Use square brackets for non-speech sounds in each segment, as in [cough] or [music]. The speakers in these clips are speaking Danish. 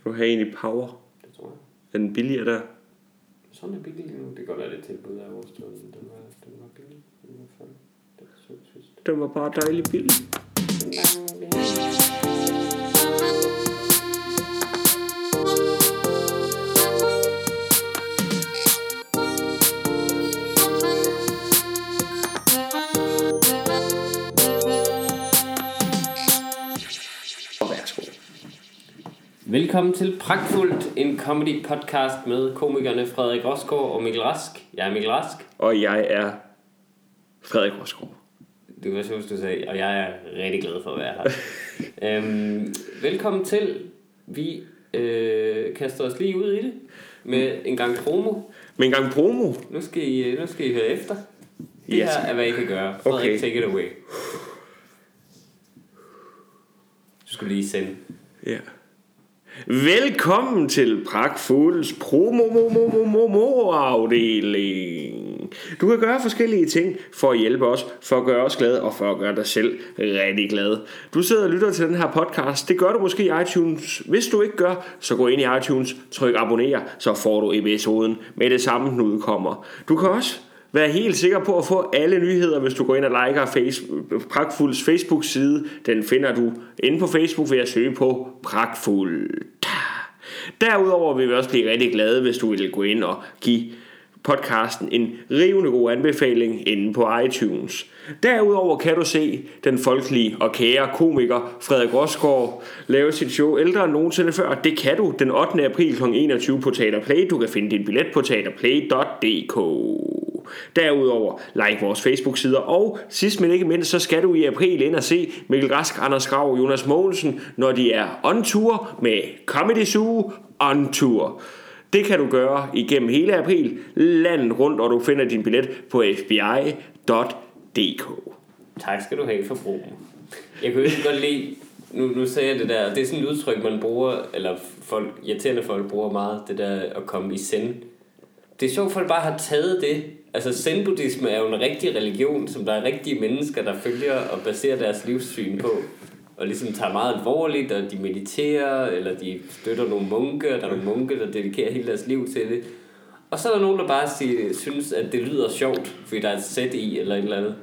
Skal du have en i Power? Det tror jeg. Er den billigere der? Sådan er billig nu. Det kan godt være det tilbud af vores tur. Den var, den var billig. Den var før. Den var så sidst. Den var bare dejlig billig. Velkommen til Pragtfuldt, en comedy podcast med komikerne Frederik Rosgaard og Mikkel Rask. Jeg er Mikkel Rask. Og jeg er Frederik Rosgaard. Det var sjovt, du sagde, og jeg er rigtig glad for at være her. [laughs] øhm, velkommen til. Vi øh, kaster os lige ud i det med en gang promo. Men en gang promo. Nu skal I, nu skal I høre efter. Det Yes. her er, hvad I kan gøre. Frederik, Okay. take it away. Du skulle lige sende. Ja. Velkommen til Pragtfulds promo-afdeling. Du kan gøre forskellige ting for at hjælpe os, for at gøre os glade og for at gøre dig selv rigtig glad. Du sidder og lytter til den her podcast. Det gør du måske i iTunes. Hvis du ikke gør, så gå ind i iTunes, tryk abonner, så får du episoden med det samme, den udkommer. Du kan også Vær helt sikker på at få alle nyheder, hvis du går ind og liker face, Pragtfulds Facebook-side. Den finder du inde på Facebook ved at søge på Pragtfuld. Derudover vil vi også blive rigtig glade, hvis du vil gå ind og give podcasten en rivende god anbefaling inde på iTunes. Derudover kan du se den folkelige og kære komiker Frederik Rosgaard lave sit show ældre end nogensinde før. Det kan du den 8. april kl. 21 på Teater Play. Du kan finde din billet på teaterplay.dk. Derudover like vores Facebook-sider, og sidst men ikke mindst, så skal du i april ind og se Mikkel Rask, Anders Grav og Jonas Mogensen, når de er on tour med Comedy Zoo on tour. Det kan du gøre igennem hele april, landet rundt, og du finder din billet på fbi.dk. Tak skal du have for brugen. Jeg kunne ikke godt lide, nu, nu sagde jeg det der, det er sådan et udtryk, man bruger, eller folk, irriterende folk bruger meget, det der at komme i send. Det er sjovt, at folk bare har taget det. Altså zen-buddhisme er jo en rigtig religion, som der er rigtige mennesker, der følger og baserer deres livssyn på. Og ligesom tager meget alvorligt, og de mediterer, eller de støtter nogle munke, og der er nogle munke, der dedikerer hele deres liv til det. Og så er der nogen, der bare siger, synes, at det lyder sjovt, fordi der er et sæt i, eller et eller andet.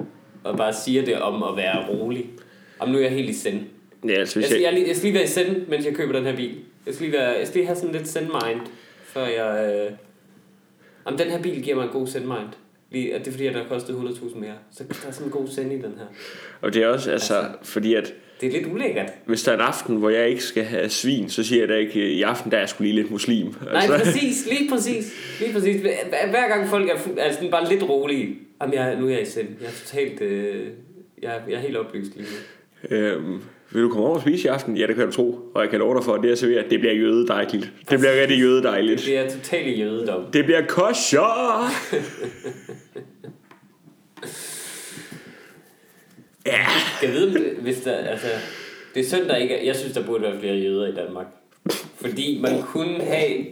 Og bare siger det om at være rolig. Om nu er jeg helt i send. Ja, altså, Jeg hvis skal, jeg, jeg, lige- jeg skal lige være i send, mens jeg køber den her bil. Jeg skal lige, være, jeg skal lige have sådan lidt send-mind, før jeg... Øh... Jamen, den her bil giver mig en god send-mind. Lige, at det er fordi, at der har kostet 100.000 mere. Så der er sådan en god send i den her. og det er også altså, fordi, at Det er lidt ulækkert. hvis der er en aften, hvor jeg ikke skal have svin, så siger jeg da ikke, i aften der er jeg sgu lige lidt muslim. Nej, præcis. Lige præcis. Lige præcis. Hver, gang folk er, er sådan bare lidt rolige. Jamen, jeg, nu er jeg i send. Jeg er totalt... Øh... Jeg, er- jeg er helt oplyst lige nu. Øhm, vil du komme over og spise i aften? Ja, det kan du tro. Og jeg kan love dig for, at det jeg serverer, det bliver jøde dejligt. Det bliver rigtig jøde dejligt. Det er totalt jødedom. Det bliver kosher! [laughs] ja, Jeg ved, hvis der, altså, det er synd, der ikke er, jeg synes, der burde være flere jøder i Danmark. Fordi man kunne have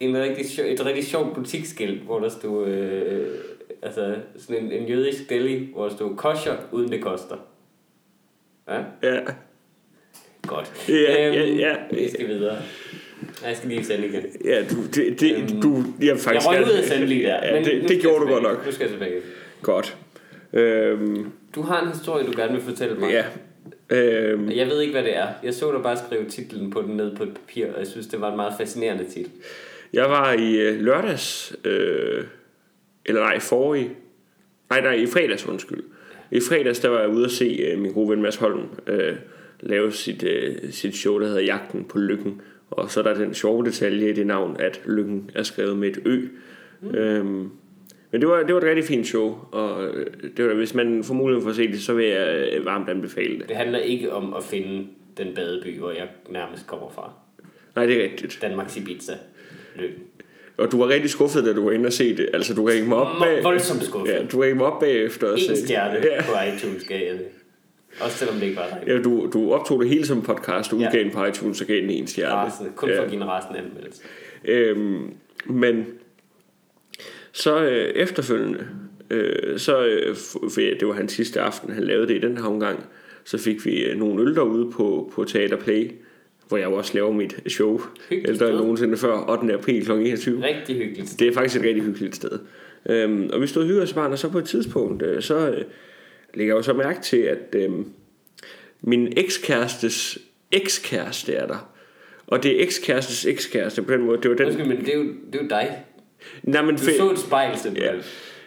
en rigtig, sjov- et rigtig sjovt butiksskilt, hvor der stod, øh, altså sådan en, en jødisk deli, hvor der stod kosher, uden det koster. Ja, ja. godt. Ja, ja, ja. Vi skal videre. Nej, jeg skal lige sende igen. Ja, du, det, det, Øhm, du, jeg Jeg faktisk røg ud af sende lige der. Ja, men det, det gjorde jeg du godt nok. Nu skal jeg tilbage. Godt. Øhm, Du har en historie, du gerne vil fortælle mig. ja. Øhm, Jeg ved ikke, hvad det er. Jeg så dig bare skrive titlen på den ned på et papir, og jeg synes, det var en meget fascinerende titel. Jeg var i øh, lørdags, øh, eller nej, forrige, nej, nej, i fredags, undskyld. I fredags, der var jeg ude at se øh, min gode ven Mads Holm øh, lave sit, øh, sit show, der hedder Jagten på Lykken. Og så er der den sjove detalje i det navn, at Lykken er skrevet med et ø. Mm. Øhm, men det var, det var et rigtig fint show, og øh, det var, hvis man får mulighed for at se det, så vil jeg øh, varmt anbefale det. Det handler ikke om at finde den badeby, hvor jeg nærmest kommer fra. Nej, det er rigtigt. Danmarks Ibiza. Lykken. Og du var rigtig skuffet, da du var inde og se det. Altså, du ringte mig op bag... Voldsomt skuffet. Ja, du ringte mig op bagefter og En stjerne Ja. på iTunes gav jeg det. Også selvom det ikke var dig. Ja, du, du optog det hele som podcast, du Ja. udgav den på iTunes og gav den en stjerne. Resten, kun for at give en resten anmeldelse. Øhm, men så øh, efterfølgende, øh, så øh, for det var hans sidste aften, han lavede det i den her omgang, så fik vi øh, nogle øl derude på, på Teater Play, hvor jeg jo også laver mit show Hyggeligt ældre end nogensinde før, 8. april kl. 21. Rigtig hyggeligt. Det er faktisk et rigtig hyggeligt sted. Øhm, og vi stod og hyggede os barn, og så på et tidspunkt, øh, så øh, lægger jeg jo så mærke til, at øh, min ekskærestes ekskæreste er der. Og det er ekskærestes ekskæreste på den måde. Det var den... Undskyld, men det er jo, det er jo dig. Nej, men Du fe- så et spejl simpelthen. Ja.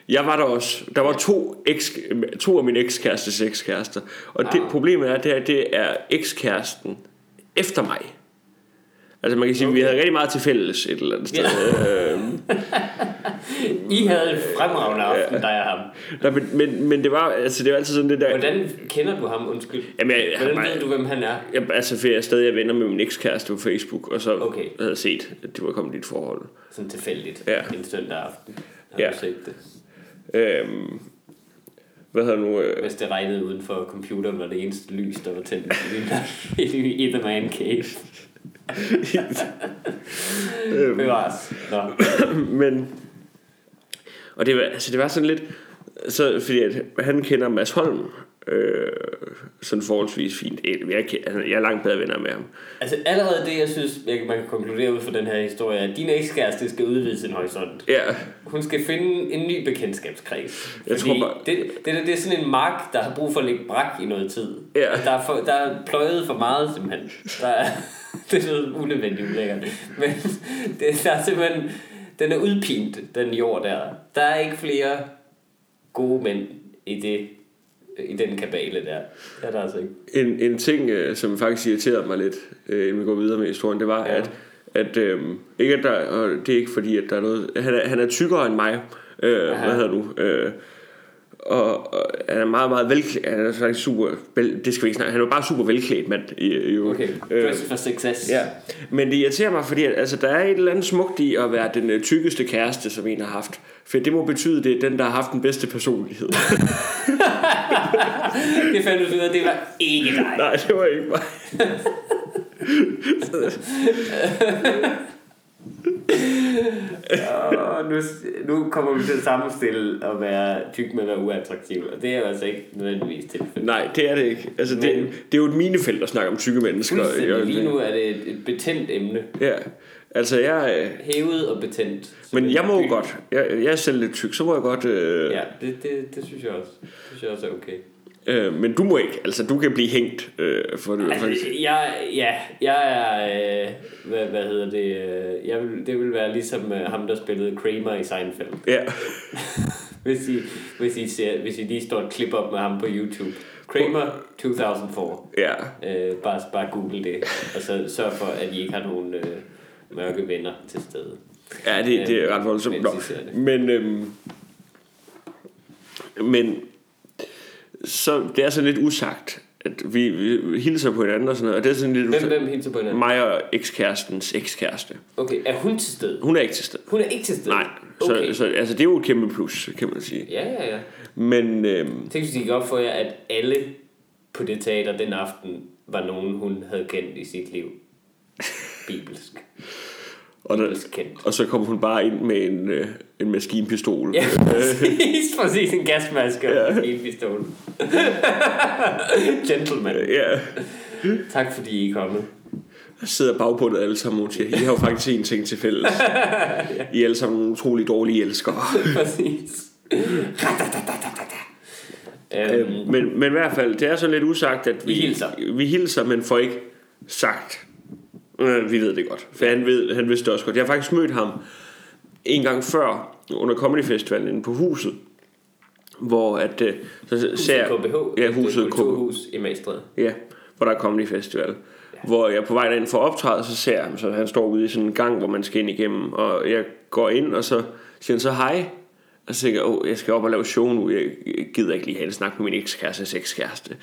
Jeg var der også. Der var to, eks, to af mine ekskærestes ekskærester. Og det, Ah. problemet er, det er, det er ekskæresten efter mig. Altså man kan sige, okay. vi havde rigtig meget til fælles et eller andet sted. Ja. Øhm, [laughs] I havde en fremragende aften, dig og ham. der, men, men, men det var altså det var altid sådan det der. Hvordan kender du ham, undskyld? Jamen, jeg, Hvordan jeg, ved du, hvem han er? jeg, altså for jeg er stadig venner med min ekskæreste på Facebook, og så Okay. havde jeg set, at de var kommet i et forhold. Sådan tilfældigt. Ja. En søndag aften. Har Ja. du set det? Øhm, hvad hedder nu? Øh, Hvis det regnede uden for computeren, var det eneste lys, der var tændt i, [laughs] The Man Cave. [laughs] Bevares. Nå. [coughs] men og det var, altså det var sådan lidt så fordi at han kender Mads Holm øh, sådan forholdsvis fint jeg, jeg er langt bedre venner med ham Altså allerede det, jeg synes, jeg, man kan konkludere ud fra den her historie, at din ekskæreste skal udvide sin horisont. ja Hun skal finde en ny bekendtskabskreds. Jeg tror bare- det, det, det, det er sådan en mark, der har brug for at ligge brak i noget tid. Ja. Der, er for, der er pløjet for meget, simpelthen. Der er, [laughs] det er noget unødvendigt ulækkert. Men [laughs] det, der er simpelthen... Den er udpint, den jord der. Der er ikke flere gode mænd i det i den kabale der. Er der altså ikke. en, en ting øh, som faktisk irriterede mig lidt øh, inden vi går videre med historien det var Ja. ja. at at øh, ikke at der, og det er ikke fordi at der er noget han er, han er tykkere end mig øh, Aha. hvad hedder du øh, og, og han er meget meget velklædt han er faktisk super vel, det skal vi ikke snakke han er jo bare super velklædt mand i, Okay, dress for success. Ja, men det irriterer mig, fordi at, altså, der er et eller andet smukt i at være den øh, tykkeste kæreste, som en har haft. For det må betyde, det er den, der har haft den bedste personlighed. [laughs] Det fandt du ud af, det var ikke dig. Nej, det var ikke mig. Og nu, nu kommer vi til at sammenstille at være tyk med at være uattraktiv, og det er jo altså ikke nødvendigvis tilfældet. Nej, det er det ikke. Altså, det, Men- det er jo et minefelt at snakke om tykke mennesker. Lige nu er det et, et betændt emne. Ja, altså jeg... øh, Hævet og betændt. Men jeg må jo godt. Jeg, jeg er selv lidt tyk, så må jeg godt... Øh, Ja, det, det, det synes jeg også. Det synes jeg også er okay. øh, men du må ikke. Altså, du kan blive hængt øh, for det. Altså, faktisk. jeg, ja, jeg er, øh, hvad, hvad hedder det, øh, jeg vil, det vil være ligesom øh, ham, der spillede Kramer i Seinfeld. Ja, [laughs] Hvis I, hvis I, ser, hvis I lige står et klip op med ham på YouTube. Kramer 2004. ja. Øh, bare, bare google det, og så sørg for, at I ikke har nogen øh, mørke venner til stede. Ja, det, det er ret voldsomt. Nå. Men, øhm, men så det er så lidt usagt, at vi, vi hilser på hinanden og sådan noget, og det er sådan lidt Hvem, usagt. hvem hilser på hinanden? Mig og ekskærestens ekskæreste. Okay, er hun til stede? Hun er ikke til stede. Hun er ikke til stede? Nej, Okay. så, så altså, det er jo et kæmpe plus, kan man sige. Ja, ja, ja. Men øhm, Tænk, hvis det gik op for jer, at alle på det teater den aften var nogen, hun havde kendt i sit liv. Bibelsk. og, der, og så kom hun bare ind med en, øh, en maskinpistol. Ja, præcis, præcis. En gasmaske og Ja. en pistol. [laughs] Gentleman. ja. Tak fordi I er kommet. Jeg sidder bagpå alle sammen og siger, I har jo faktisk en ting til fælles. [laughs] I er alle sammen utrolig dårlige elskere. Præcis. Øhm, Øh, men, men i hvert fald, det er så lidt usagt, at vi, I hilser. vi hilser, men får ikke sagt. Øh, vi ved det godt, for han, ved, han vidste det også godt. Jeg har faktisk mødt ham en gang før under Comedy Festivalen inde på huset, hvor at, øh, så huset ser KBH. ja, et huset KBH, kulturhus i Magstred. ja, hvor der er Comedy Festival. Hvor jeg på vej derind for optræde, så ser jeg ham, så han står ude i sådan en gang, hvor man skal ind igennem, og jeg går ind, og så siger han så hej, og så tænker jeg, oh, jeg skal op og lave show nu, jeg gider ikke lige have en snak med min ekskærestes ekskæreste.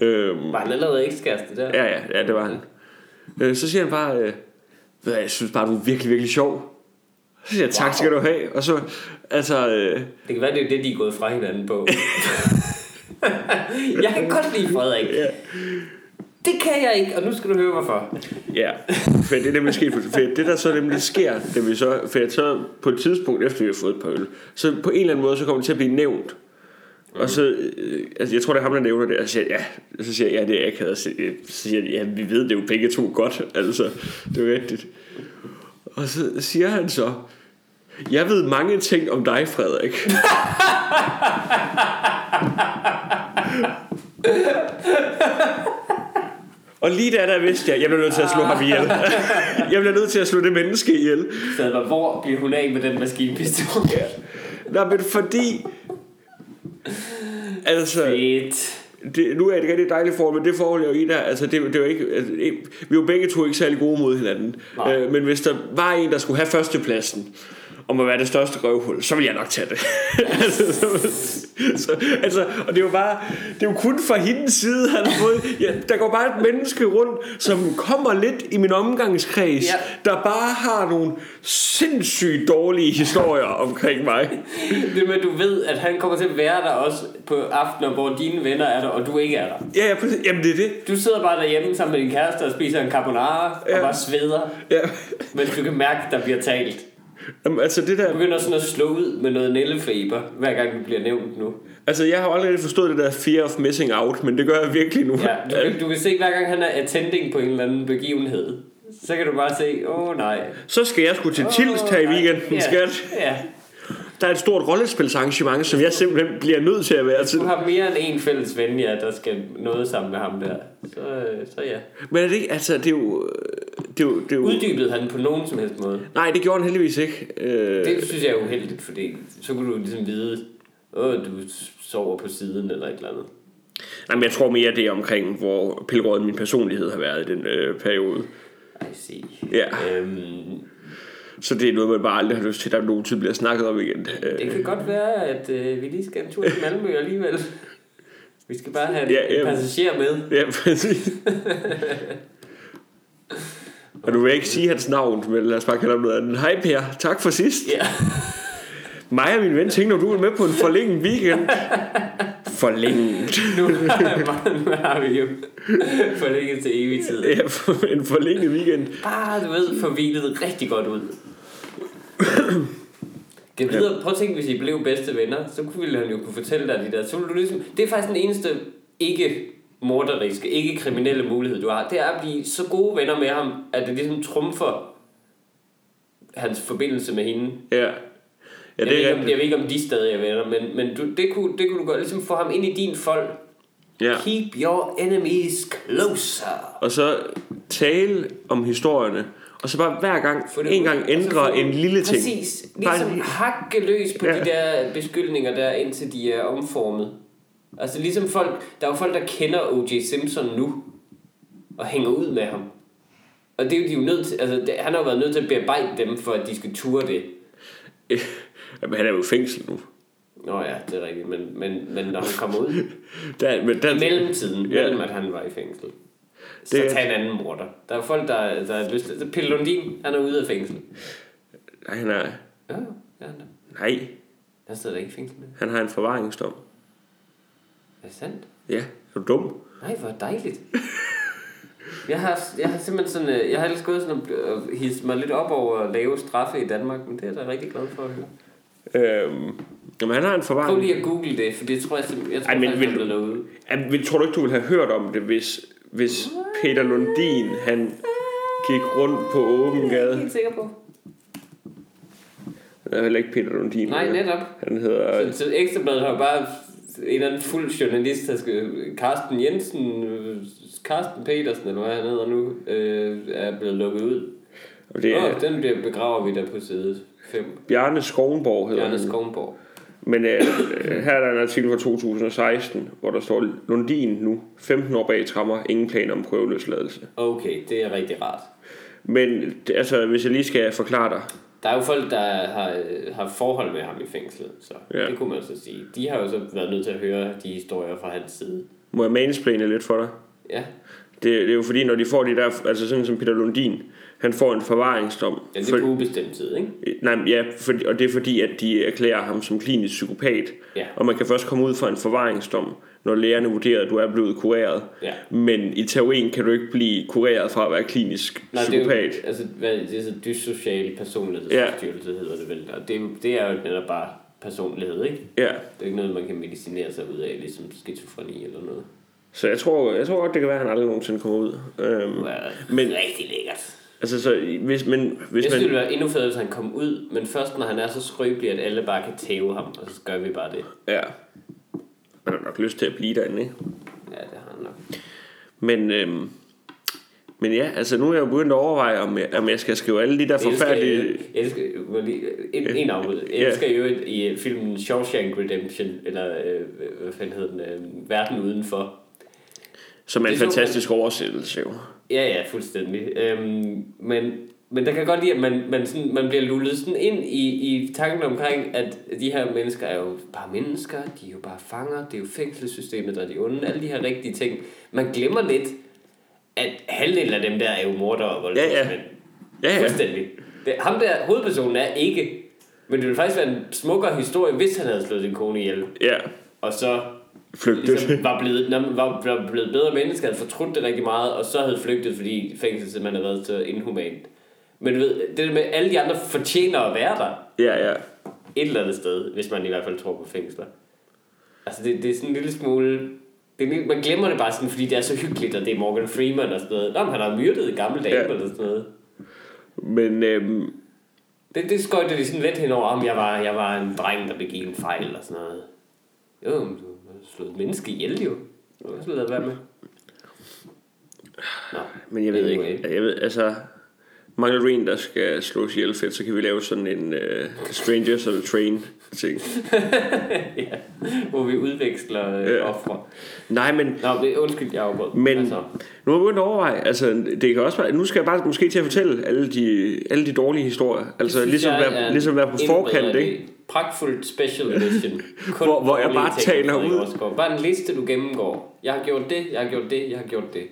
Øhm, Var han allerede ekskæreste der? Ja, ja, ja, det var han. Øh, så siger han bare, øh, ved jeg synes bare, du er virkelig, virkelig sjov. Så siger jeg, tak Wow. skal du have. Og så, altså, øh, Det kan være, det er det, de er gået fra hinanden på. [laughs] jeg kan godt lide Frederik. ja, Det kan jeg ikke, og nu skal du høre hvorfor. ja, for det er nemlig sket, for det der så nemlig sker, det vi så, for så på et tidspunkt, efter vi har fået et par øl, så på en eller anden måde, så kommer det til at blive nævnt, Og så, øh, altså jeg tror, det er ham, der nævner det, og så siger jeg, ja, så siger jeg, ja, det er akavet. Så siger jeg, ja, vi ved det jo begge to godt, [laughs] altså, det er rigtigt. Og så siger han så, jeg ved mange ting om dig, Frederik. Og lige der, der vidste jeg, jeg bliver nødt til at slå ham ihjel. Jeg bliver nødt til at slå det menneske ihjel. Så jeg hvor bliver hun af med den maskinpistol? Nej, men fordi... Altså, Fedt. det, nu er det et rigtig dejligt forhold, men det forhold, jeg er jo i der, altså det, det er jo ikke, altså, vi jo begge to ikke særlig gode mod hinanden. Nej. Øh, men hvis der var en, der skulle have førstepladsen, om at være det største røvhul, så vil jeg nok tage det. [laughs] altså, så, så, altså, og det er jo bare, det er jo kun fra hendes side, han har fået, ja, der går bare et menneske rundt, som kommer lidt i min omgangskreds, Ja. der bare har nogle sindssygt dårlige historier omkring mig. [laughs] Det med, at du ved, at han kommer til at være der også på aftener, hvor dine venner er der, og du ikke er der. Ja, ja, præcis. jamen det er det. Du sidder bare derhjemme sammen med din kæreste og spiser en carbonara. Ja. og bare sveder, Ja. mens du kan mærke, at der bliver talt. Jamen, altså det der, Du begynder sådan at slå ud med noget nællefeber, hver gang du bliver nævnt nu. Altså, jeg har aldrig forstået det der fear of missing out, men det gør jeg virkelig nu. Ja, du, kan, du kan se, hver gang han er attending på en eller anden begivenhed, så kan du bare se, åh oh, nej. Så skal jeg sgu til Tilst her i weekenden, ja, skat. Ja, Der er et stort rollespilsarrangement, som jeg simpelthen bliver nødt til at være til. du har mere end en fælles ven, ja, der skal noget sammen med ham der. Så, øh, så ja. Men er det ikke, altså, det er jo... Det det jo Uddybede han på nogen som helst måde? nej, det gjorde han heldigvis ikke. Øh, Det synes jeg er uheldigt, fordi så kunne du ligesom vide, åh, du sover på siden eller et eller andet. nej, men jeg tror mere, det er omkring, hvor pilråden min personlighed har været i den øh, periode. I see. Ja. Øhm, Så det er noget, man bare aldrig har lyst til, at der nogen tid bliver snakket om igen. Øh, det kan godt være, at øh, vi lige skal en tur til Malmø alligevel. [laughs] Vi skal bare have Ja, ja, ja. en passager med. Ja, præcis. [laughs] Og du vil ikke sige hans navn, men lad os bare kalde ham noget andet. Hej Per, tak for sidst. Ja. Mig og min ven tænkte, når du er med på en forlænget weekend. Forlænget. Nu nu har vi jo forlænget til evig tid. Ja, for- en forlænget weekend. Bare, du ved, forvilet rigtig godt ud. Kan videre, prøv at tænke, hvis I blev bedste venner, så kunne ville han jo kunne fortælle dig de der. Så du ligesom, det er faktisk den eneste ikke morderiske, ikke kriminelle mulighed, du har. Det er at blive så gode venner med ham, at det ligesom trumfer hans forbindelse med hende. Ja. Ja, jeg, ved det ikke, er om, jeg ved ikke, om de stadig er venner, men, men du, det, kunne, det kunne du godt ligesom få ham ind i din fold. Ja. Keep your enemies closer. Og så tale om historierne. Og så bare hver gang, det en gang ændre en lille ting. Præcis. Bare Ligesom lige- hakke løs på ja. de der beskyldninger der, indtil de er omformet. Altså ligesom folk, der er jo folk, der kender O.J. Simpson nu, og hænger ud med ham. Og det er jo de jo nødt til, altså det, han har jo været nødt til at bearbejde dem, for at de skal ture det. [laughs] Jamen, han er jo i fængsel nu. Nå ja, det er rigtigt, men, men, men når han kommer ud, [laughs] Der, men der, i mellemtiden, Ja. mellem at han var i fængsel, så Det- tag en anden morder. Der er folk, der, der har lyst til... Pelle Lundin, han er ude af fængsel. Nej, han er... Ja, ja, han er. Nej, Han sidder da ikke i fængsel han har en forvaringsdom. Er det sandt? Ja, er du dum? Nej, hvor dejligt. Jeg har, jeg har simpelthen sådan, øh, jeg har ellers gået sådan og hisse mig lidt op over lave straffe i Danmark, men det er jeg da rigtig glad for at høre. Øhm, jamen, han har en Prøv forvaring. lige at google det, for det tror jeg, simpelthen- jeg tror Ej, men vil er blevet vil- tror du ikke, du ville have hørt om det, hvis, hvis Peter Lundin, han gik rundt på åben Jeg er gade? helt sikker på. Han er heller ikke Peter Lundin. Nej, netop. Han hedder... Så, så Ekstrabladet har bare en eller anden fuld journalist, der skal... Carsten Jensen, Carsten Petersen, eller hvad han hedder nu, øh, er blevet lukket ud. Og det er oh, den bliver begraver vi der på side 5. Bjarne Skovnborg, hedder Bjarne han. Skovnborg. Men øh, [clears throat] her er der en artikel fra 2016, hvor der står, Lundin nu, 15 år bag trammer, ingen planer om prøveløsladelse. Okay, det er rigtig rart. Men altså, hvis jeg lige skal forklare dig, Der er jo folk, der har, har forhold med ham i fængslet, så Ja. det kunne man så sige. De har jo så været nødt til at høre de historier fra hans side. må jeg mansplane lidt for dig? Ja, Det, det er jo fordi, når de får de der, altså sådan som Peter Lundin, han får en forvaringsdom. ja det For- er på ubestemt tid, ikke? Nej, ja, for, og det er fordi, at de erklærer ham som klinisk psykopat. Ja. Og man kan først komme ud fra en forvaringsdom, når lægerne vurderer, at du er blevet kureret. Ja. Men i teorien kan du ikke blive kureret fra at være klinisk Nej, det er psykopat. jo, altså, hvad, det er så dyssocial personlighedsforstyrrelse, ja. hedder det vel. Og det, er jo- det er jo netop bare personlighed, ikke? Ja. Det er ikke noget, man kan medicinere sig ud af, ligesom skizofreni eller noget. Så jeg tror, jeg tror godt, det kan være, at han aldrig nogensinde kommer ud. Øhm, Det Men- rigtig lækkert. altså, så hvis, men, hvis Jeg synes, det man... ville være endnu federe, hvis han kom ud, men først når han er så skrøbelig, at alle bare kan tæve ham, og så gør vi bare det. Ja. Man har nok lyst til at blive derinde, ikke? Ja, det har han nok. Men, øhm, men ja, altså nu er jeg jo begyndt at overveje, om jeg, om jeg skal skrive alle de der elsker, forfærdelige... elsker, jeg lige, en, en afbud. Jeg elsker jo i øh, filmen Shawshank Redemption, eller øh, hvad fanden hed den, øh, Verden Udenfor. Som er en det fantastisk oversættelse, jo. Ja, ja, fuldstændig. Øhm, men, men der kan godt lide, at man, man, sådan, man bliver lullet sådan ind i, i tanken omkring, at de her mennesker er jo bare mennesker, de er jo bare fanger, det er jo fængselssystemet, der er de onde, alle de her rigtige ting. Man glemmer lidt, at halvdelen af dem der er jo morder og voldtægtsmænd. Ja, ja. Fuldstændig. Det, ham der, hovedpersonen er ikke, men det ville faktisk være en smukkere historie, hvis han havde slået sin kone ihjel. Ja, Og så flygtet. ligesom var blevet, man var, var blevet bedre menneske, havde fortrudt det rigtig meget, og så havde flygtet, fordi fængsel simpelthen havde været så inhumant. Men du ved, det der med, alle de andre fortjener at være der Ja, ja. et eller andet sted, hvis man i hvert fald tror på fængsler. Altså det, det er sådan en lille smule... Det er, man glemmer det bare sådan, fordi det er så hyggeligt, og det er Morgan Freeman og sådan noget. Nå, men han har myrdet en gammel dame Ja. eller sådan noget. Men øhm, Det, det skøjte de sådan lidt henover, om jeg var, jeg var en dreng, der begik en fejl og sådan noget. Jo, men du har slået et menneske ihjel jo. Du har også lavet være med. Nå, men jeg ved ikke, jeg ved, altså... Mangler en, der skal slås ihjel fedt, så kan vi lave sådan en uh, Strangers on a Train ting. [laughs] ja, hvor vi udveksler Ja. ofre. Nej, men Nå, det, undskyld, jeg afbrød. Men Altså, nu er jeg begyndt at overveje, altså det kan også være, nu skal jeg bare måske til at fortælle alle de, alle de dårlige historier. Altså synes ligesom være, ligesom være på forkant, ikke? Pragtfuldt special edition. [laughs] Kun Hvor- hvor jeg bare taler ud. Bare en liste, du gennemgår. Jeg har gjort det, jeg har gjort det, jeg har gjort det.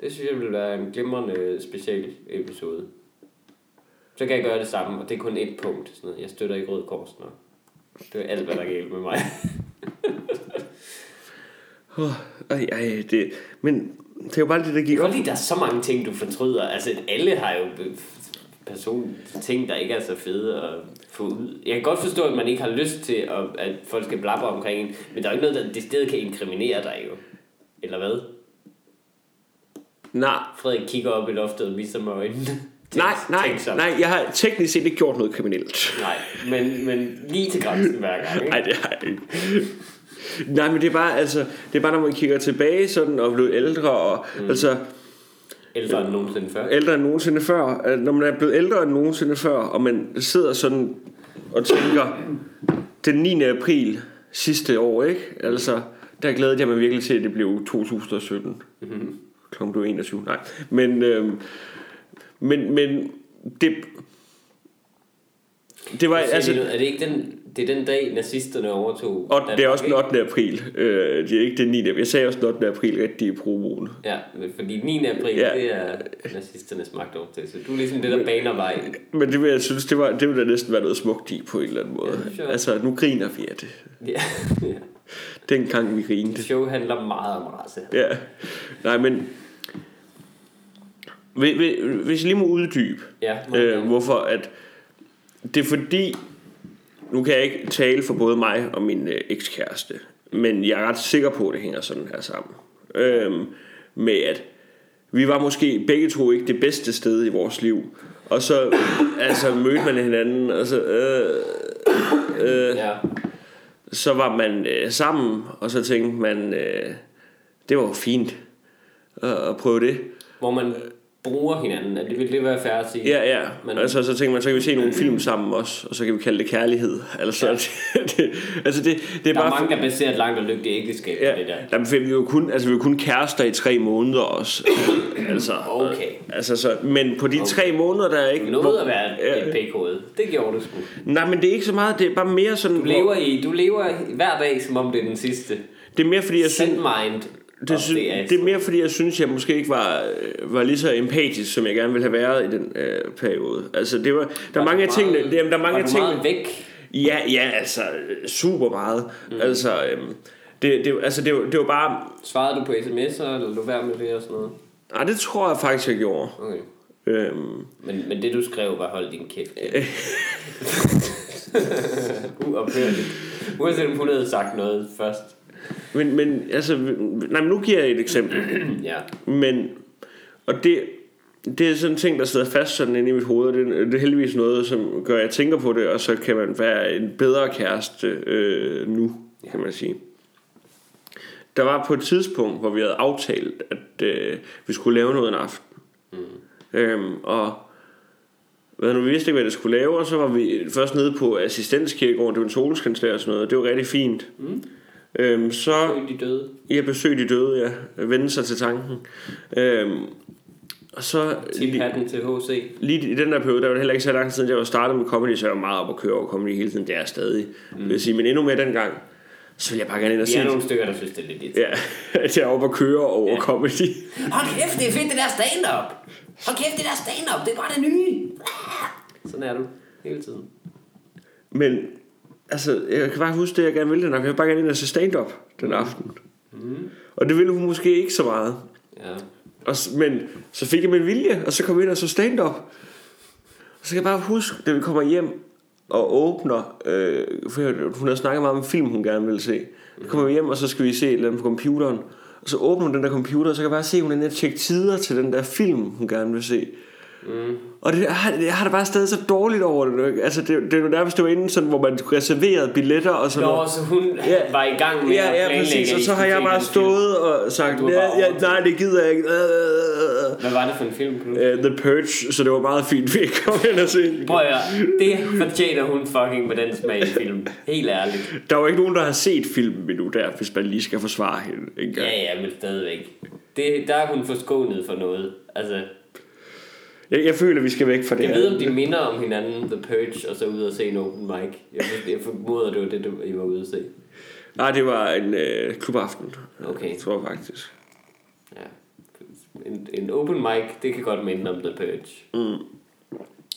Det synes jeg ville være en glimrende special episode. Så kan jeg gøre det samme, og det er kun et punkt. Sådan noget. Jeg støtter ikke Rød Kors nu. Det er alt, hvad der er galt med mig. [laughs] Oh, ej, ej, det, men det er jo bare det, der giver op. at der er så mange ting, du fortryder. Altså, alle har jo person ting, der ikke er så fede at få ud. Jeg kan godt forstå, at man ikke har lyst til, at, at folk skal blabbe omkring en, men der er jo ikke noget, der det sted kan inkriminere dig jo. Eller hvad? Nej, Frederik kigger op i loftet og viser mig øjnene. [laughs] Nej, nej, nej, jeg har teknisk set ikke gjort noget kriminelt. Nej, men, men lige til grænsen hver gang. Ikke? Nej, det har jeg ikke. Nej, men det er bare, altså, det er bare, når man kigger tilbage sådan, og blevet ældre, og mm. altså, Ældre end nogensinde før. ældre end nogensinde før, at når man er blevet ældre end nogensinde før, og man sidder sådan og tænker, den 9. april sidste år, ikke? Altså, der glædede jeg mig virkelig til, at det blev 2017. Mm-hmm. Klokken blev 21, nej. Men, øhm, men, men det, det var, altså, er det ikke den, det er den dag, nazisterne overtog? og det er også den Danmark, 8. april. Øh, det er ikke den 9. Jeg sagde også den 8. april rigtig i promoen. Ja, men fordi 9. april, Ja. det er nazisternes magtovertagelse. Du er ligesom det, der baner vejen. Men det vil jeg synes, det, var, det ville da næsten være noget smukt i på en eller anden måde. Ja, altså, nu griner vi af det. Ja. [laughs] ja. Dengang vi grinede. Det show handler meget om race. Ja. Nej, men... Hvis jeg lige må uddybe, Ja, øh, hvorfor at... Det er fordi... Nu kan jeg ikke tale for både mig og min øh, ekskæreste, men jeg er ret sikker på, at det hænger sådan her sammen. Øhm, med at vi var måske begge to ikke det bedste sted i vores liv. Og så altså, mødte man hinanden, og så... Øh, øh, Ja. så var man øh, sammen, og så tænkte man, øh, det var jo fint at, at prøve det. Hvor man bruger hinanden. Det vil det være fair at sige. Ja, ja. Men- altså, så tænkte man, så kan vi se nogle film sammen også, og så kan vi kalde det kærlighed. Altså, Ja. det, [laughs] det, altså det, det er Der er bare... mange, der baserer et langt og lykkeligt ægteskab Ja, på det der. jamen, vi er jo kun, altså, vi er kun kærester i tre måneder også. [coughs] altså, Okay. altså, så, men på de tre måneder, der er ikke... Noget at være et pækhoved. Det gjorde du sgu. Nej, men det er ikke så meget, det er bare mere sådan... Du lever, i, du lever hver dag, som om det er den sidste. Det er mere fordi, jeg synes... Send mind. Det, sy- det er mere fordi, jeg synes, jeg måske ikke var, øh, var lige så empatisk, som jeg gerne ville have været i den øh, periode. Altså, det var, der er mange af tingene... Jamen, der er mange var af du tingene... væk? Ja, ja, altså, øh, super meget. Mm. Altså, øhm, det, det, altså det, var- det var bare... Svarede du på sms'er, eller lå værd med det og sådan noget? Nej, det tror jeg faktisk, jeg gjorde. Okay. Øhm, Men, men det du skrev var hold din kæft. [laughs] Uophørligt. Uanset om hun havde sagt noget først. Men, men altså, nej, men nu giver jeg et eksempel. [clears throat] Ja. Men, og det, det er sådan en ting, der sidder fast sådan inde i mit hoved, og det, det er heldigvis noget, som gør, at jeg tænker på det, og så kan man være en bedre kæreste øh, nu, kan man sige. Der var på et tidspunkt, hvor vi havde aftalt, at øh, vi skulle lave noget en aften. Mm. Øhm, og hvad nu, vi vidste ikke, hvad det skulle lave, og så var vi først nede på assistenskirkegården, det var en solskanslær og sådan noget, det var rigtig fint. Mm. Øhm, så Følte de døde. jeg besøgte de døde, ja, vende sig til tanken. Øhm, og så Tip hatten til HC. lige i den der periode, der var det heller ikke så lang tid siden, jeg var startet med comedy, så jeg var meget op at køre over comedy hele tiden. Det er jeg stadig, mm. vil jeg sige. Men endnu mere dengang, så vil jeg bare gerne ind og Vi se. er nogle stykker, der synes, det er lidt. Ja, [laughs] at jeg er oppe at køre over ja. comedy. Hold kæft, det er fedt, det der stand-up. Hold kæft, det der stand-up, det er bare det nye. Sådan er du hele tiden. Men altså, jeg kan bare huske det, jeg gerne ville den aften. Jeg bare gerne ind og se stand-up den aften. Mm. Og det ville hun måske ikke så meget. Ja. Og, men så fik jeg min vilje, og så kom jeg ind og så stand-up. Og så kan jeg bare huske, da vi kommer hjem og åbner, øh, for hun havde snakket meget om en film, hun gerne ville se. Så kommer vi hjem, og så skal vi se et eller andet på computeren. Og så åbner hun den der computer, og så kan jeg bare se, at hun er nede tjekke tider til den der film, hun gerne vil se. Mm. Og det, jeg, har, jeg har det bare stadig så dårligt over det. ikke? Altså, det, det er jo nærmest det var inden, sådan, hvor man reserverede billetter og sådan Nå, noget. så hun Ja. var i gang med Ja, at ja, planlægge, præcis. at Og så har jeg bare stået og sagt, ja, ja, nej, det gider jeg ikke. Øh, øh, øh. Hvad var det for en film? Uh, The Purge, så det var meget fint, vi ikke kom ind og se. Prøv at det fortjener hun fucking med den smag i film. Helt ærligt. Der er jo ikke nogen, der har set filmen endnu der, hvis man lige skal forsvare hende en gang. Ja, ja, men stadigvæk. Det, der er hun forskånet for noget. Altså, Jeg, jeg føler, vi skal væk fra det jeg ved, om de minder om hinanden, The Purge, og så ud og se en open mic. Jeg, jeg formoder, det var det, du- I var ude at se. Nej, det var en øh, klubaften. Okay. Jeg tror faktisk. Ja. En, en open mic, det kan godt minde om The Purge.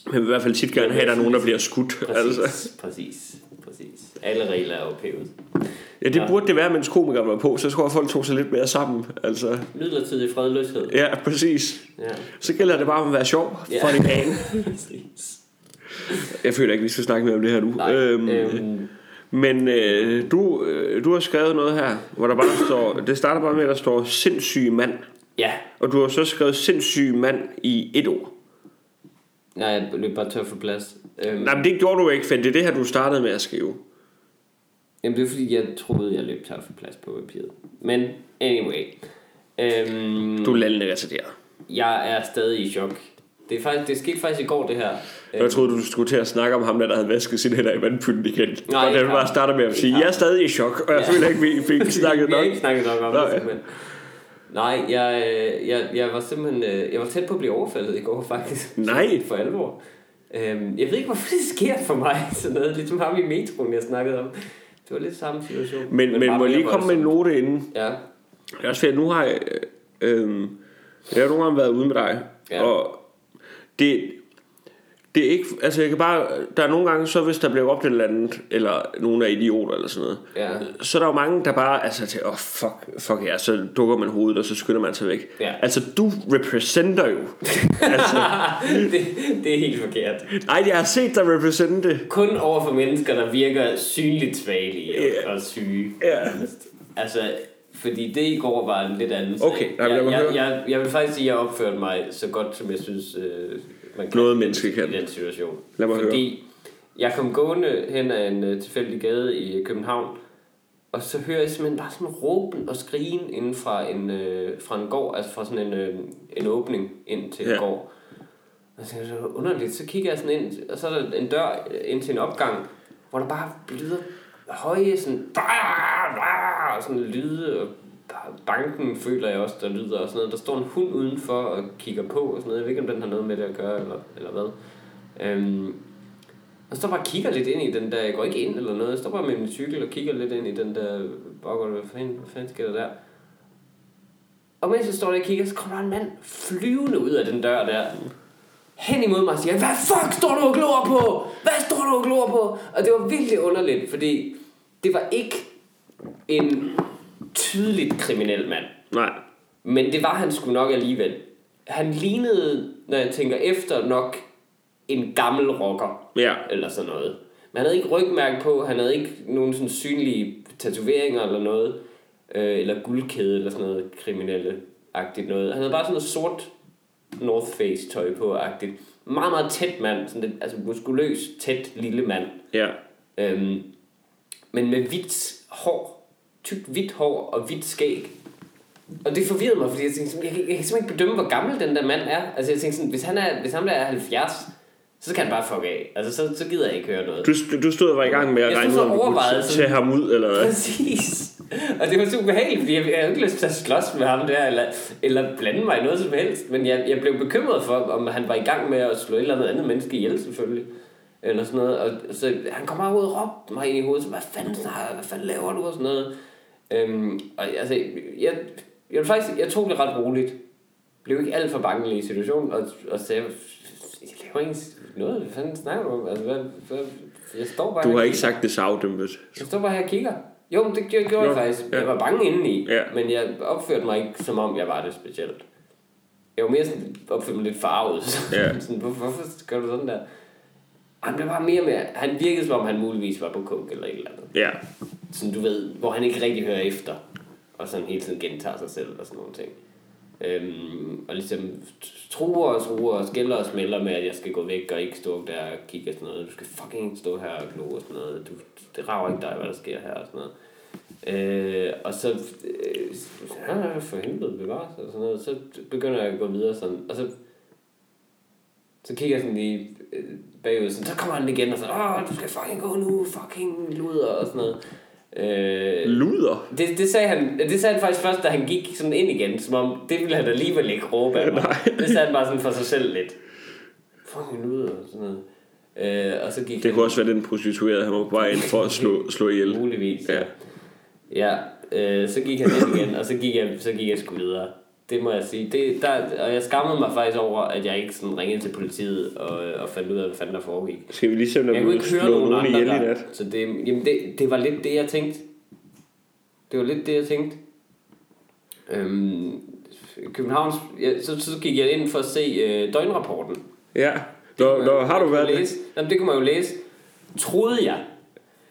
Men vi vil i hvert fald tit gerne have, at der er nogen, der bliver skudt. Præcis, Altså. præcis, præcis. Alle regler er ophævet. Ja, det burde det være, mens komikeren var på, så jeg tror, at folk tog sig lidt mere sammen. Altså, Midlertidig fredløshed. ja, præcis. Ja. Så gælder det bare om at være sjov Ja. for en [laughs] præcis. Jeg føler ikke, vi skal snakke mere om det her nu. Nej, øhm, Men øh, du, øh, du har skrevet noget her, hvor der bare står... Det starter bare med, at der står sindssyg mand. ja. Og du har så skrevet sindssyg mand i et ord. Nej, jeg løb bare tør for plads. Øhm, Nej, men det gjorde du ikke, for det er det her, du startede med at skrive. Jamen, det er fordi, jeg troede, jeg løb tør for plads på papiret. Men anyway. Øhm, Du er lallende retarderet. jeg er stadig i chok. Det, er faktisk, det skete faktisk i går, det her. Jeg troede, du skulle til at snakke om ham, der, der havde vasket sine hænder i vandpytten igen. Nej, og ikke bare ham. starter med at sige, jeg er stadig i chok, og jeg Ja. føler ikke, vi fik [laughs] snakket Vi har nok. ikke snakket nok om Nå, det, simpelthen. Nej, jeg, øh, jeg, jeg var simpelthen øh, jeg var tæt på at blive overfaldet i går, faktisk. Nej. [laughs] For alvor. Øhm, jeg ved ikke, hvorfor det sker for mig, sådan noget. Ligesom ham i metroen, jeg snakkede om. Det var lidt samme situation. Men, men bare må jeg lige komme med en note inden? Ja. Det er også fordi, nu har jeg... Øh, øh, jeg har nogle gange været ude med dig, Ja. og det, det er ikke... Altså, jeg kan bare... Der er nogle gange, så hvis der bliver råbt et eller andet, eller nogen er idioter eller sådan noget, Ja. så er der jo mange, der bare altså til, åh, oh, fuck, fuck ja, så dukker man hovedet, og så skynder man sig væk. Ja. Altså, du representer jo. [laughs] altså, det, det er helt forkert. ej, jeg har set dig represente. Kun over for mennesker, der virker synligt svagelige Ja. og syge. Ja. Altså, fordi det i går var en lidt anden Okay, sag. jamen, lad jeg, jeg, jeg, jeg vil faktisk sige, at jeg opførte mig så godt, som jeg synes, øh, man kan Noget menneske kan. i den situation. Lad mig fordi jeg kom gående hen ad en øh, tilfældig gade i København, og så hører jeg simpelthen bare sådan råben og skrigen inden fra en, øh, fra en gård, altså fra sådan en, øh, en åbning ind til en Ja. gård. Og så er det underligt, så kigger jeg sådan ind, og så er der en dør ind til en opgang, hvor der bare lyder høje sådan, og sådan lyde, og banken føler jeg også, der lyder og sådan noget. Der står en hund udenfor og kigger på og sådan noget. Jeg ved ikke, om den har noget med det at gøre, eller, eller hvad. Øhm, og så bare og kigger lidt ind i den der, jeg går ikke ind eller noget, jeg står bare med min cykel og kigger lidt ind i den der baggård, hvad fanden, hvad fanden sker der der? Og mens jeg står der og kigger, så kommer der en mand flyvende ud af den dør der. Hen imod mig og siger, hvad fuck står du og glor på? Hvad står du og glor på? Og det var virkelig underligt, fordi det var ikke en tydeligt kriminel mand. Nej. Men det var han sgu nok alligevel. Han lignede, når jeg tænker efter, nok en gammel rocker. Ja. Eller sådan noget. Men han havde ikke rygmærke på, han havde ikke nogen sådan synlige tatoveringer eller noget, øh, eller guldkæde eller sådan noget kriminelle-agtigt noget. Han havde bare sådan noget sort North Face tøj på agtigt. Meget, meget tæt mand, sådan lidt, altså muskuløs, tæt lille mand. Ja. Øhm, men med hvidt hår, tykt hvidt hår og hvidt skæg. Og det forvirrede mig, fordi jeg tænkte, jeg, kan- jeg kan simpelthen ikke bedømme, hvor gammel den der mand er. Altså jeg tænkte sådan, hvis han er, hvis han der er 70, så kan han bare fuck af. Altså så, så gider jeg ikke høre noget. Du, du stod og var i gang med at Jeg regne ud, om du kunne tage ham ud, eller hvad? Præcis. Og det var super behageligt, fordi jeg, jeg havde ikke lyst til at slås med ham der, eller, eller blande mig i noget som helst. Men jeg, jeg blev bekymret for, om han var i gang med at slå et eller andet andet menneske ihjel, selvfølgelig. Eller sådan noget. Og så han kom bare ud og råbte mig ind i hovedet, så hvad fanden hvad fanden laver du og sådan noget. Øhm, og altså, jeg, jeg, faktisk, jeg tog det ret roligt. Blev ikke alt for bange i situationen, og, og sagde, jeg laver ikke noget, hvad fanden snakker du om? Altså, hvad, hvad, jeg står bare Du har ikke kigger. sagt det så afdæmpet. Jeg står bare her og kigger. Jo, men det gjorde, gjorde jeg Nå, faktisk. ja. Jeg var bange indeni, Ja. men jeg opførte mig ikke, som om jeg var det specielt. Jeg var mere sådan, opførte mig lidt farvet. [laughs] Ja. sådan, hvorfor, hvorfor gør du sådan der? Han blev bare mere med, han virkede som om han muligvis var på coke eller et eller andet. Ja. Sådan du ved, hvor han ikke rigtig hører efter. Og sådan hele tiden gentager sig selv og sådan nogle ting. Øhm, og ligesom truer og truer og skælder og smelter med, at jeg skal gå væk og ikke stå der og kigge og sådan noget. Du skal fucking stå her og glo og sådan noget. Du, det rager ikke dig, hvad der sker her og sådan noget. Øh, og så, øh, ja, for helvede bevares og sådan noget. Så begynder jeg at gå videre sådan, og så, så kigger jeg sådan lige øh, bagud, sådan, så kommer han igen og så, åh, du skal fucking gå nu, fucking luder og sådan noget. Øh, Luder. det, det, sagde han, det sagde han faktisk først, da han gik sådan ind igen, som om det ville han alligevel ikke råbe af [laughs] mig. Nej. Det sagde han bare sådan for sig selv lidt. Fucking luder og sådan noget. Øh, og så gik Det han kunne også være den prostituerede, han var på vej ind for at slå, slå ihjel. muligvis. Ja. Ja, øh, så gik han ind igen, og så gik jeg, så gik jeg sgu videre. Det må jeg sige. Det, der, og jeg skammede mig faktisk over, at jeg ikke sådan ringede til politiet og, og fandt ud af, hvad fanden der foregik. Skal vi lige se, om der høre slået nogen nogen ihjel i nat? Så det, jamen det, det var lidt det, jeg tænkte. Det var lidt det, jeg tænkte. Øhm, Københavns... Ja, så, så gik jeg ind for at se øh, døgnrapporten. Ja. Nå, nå, man- har du været man det? læse. Jamen, det kunne man jo læse. Troede jeg.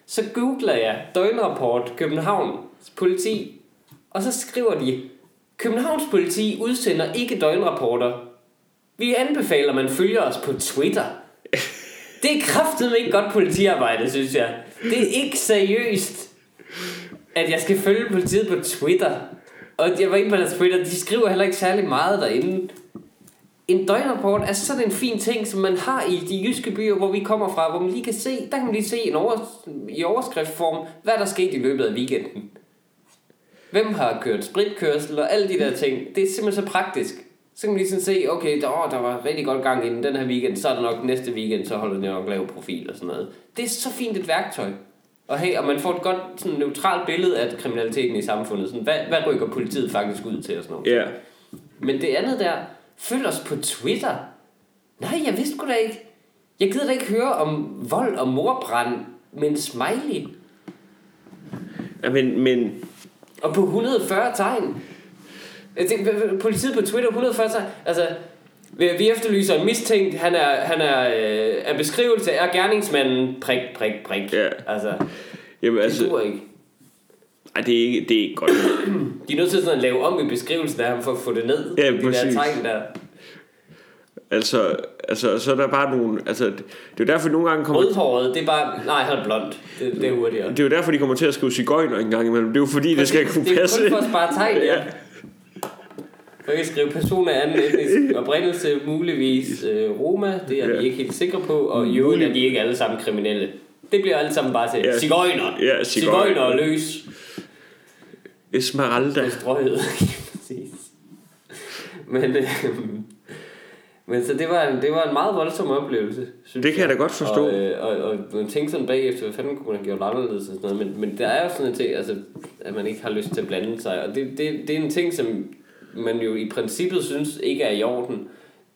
Så googler jeg døgnrapport Københavns politi. Og så skriver de, Københavns politi udsender ikke døgnrapporter. Vi anbefaler, at man følger os på Twitter. Det er kraftedeme ikke godt politiarbejde, synes jeg. Det er ikke seriøst, at jeg skal følge politiet på Twitter. Og jeg var inde på deres Twitter, de skriver heller ikke særlig meget derinde. En døgnrapport er sådan en fin ting, som man har i de jyske byer, hvor vi kommer fra, hvor man lige kan se, der kan man lige se en over, i overskriftform, hvad der skete i løbet af weekenden. Hvem har kørt spritkørsel og alle de der ting. Det er simpelthen så praktisk. Så kan man lige sådan se, okay, der, åh, der var rigtig godt gang inden den her weekend, så er der nok næste weekend, så holder det nok lav profil og sådan noget. Det er så fint et værktøj. Og, hey, og man får et godt sådan, neutralt billede af kriminaliteten i samfundet. Sådan, hvad, hvad rykker politiet faktisk ud til og sådan noget. Ja. Men det andet der, følg os på Twitter. Nej, jeg vidste sgu da ikke. Jeg gider da ikke høre om vold og morbrand med en smiley. ja men, men Og på 140 tegn. Tænker, Politiet på Twitter, 140 tegn. Altså, vi vi efterlyser en mistænkt. Han er, han er øh, af beskrivelse er gerningsmanden prik, prik, prik. Ja. Altså, jamen, det altså, duer ikke. ej, det, er ikke, det er ikke godt. De er nødt til sådan at lave om i beskrivelsen af ham for at få det ned. Ja, de præcis. der tegn der. Altså, altså, så er der bare nogle... Altså, det er jo derfor, nogle gange kommer... Rødhåret, det er bare... Nej, han er blond. Det, det er hurtigere. Det er jo derfor, de kommer til at skrive cigøjner en gang imellem. Det er jo fordi, det skal kunne det er passe. kun for at spare tegn, ja. Ja. Jeg kan skrive person af anden etnisk oprindelse, muligvis øh, Roma, det er Ja. vi ikke helt sikre på, og i øvrigt er de ikke alle sammen kriminelle. Det bliver alle sammen bare til Ja. cigøjner. Ja, Cigøjner cigøjner. og løs. Esmeralda. Strøget. [laughs] Præcis. Men, øh, men så det var, en, det var en meget voldsom oplevelse, synes Det kan jeg da godt forstå. Og, øh, og, og man tænkte sådan bagefter, hvad fanden kunne man have gjort anderledes og sådan noget. Men, men der er jo sådan en ting, altså, at man ikke har lyst til at blande sig. Og det, det, det er en ting, som man jo i princippet synes ikke er i orden.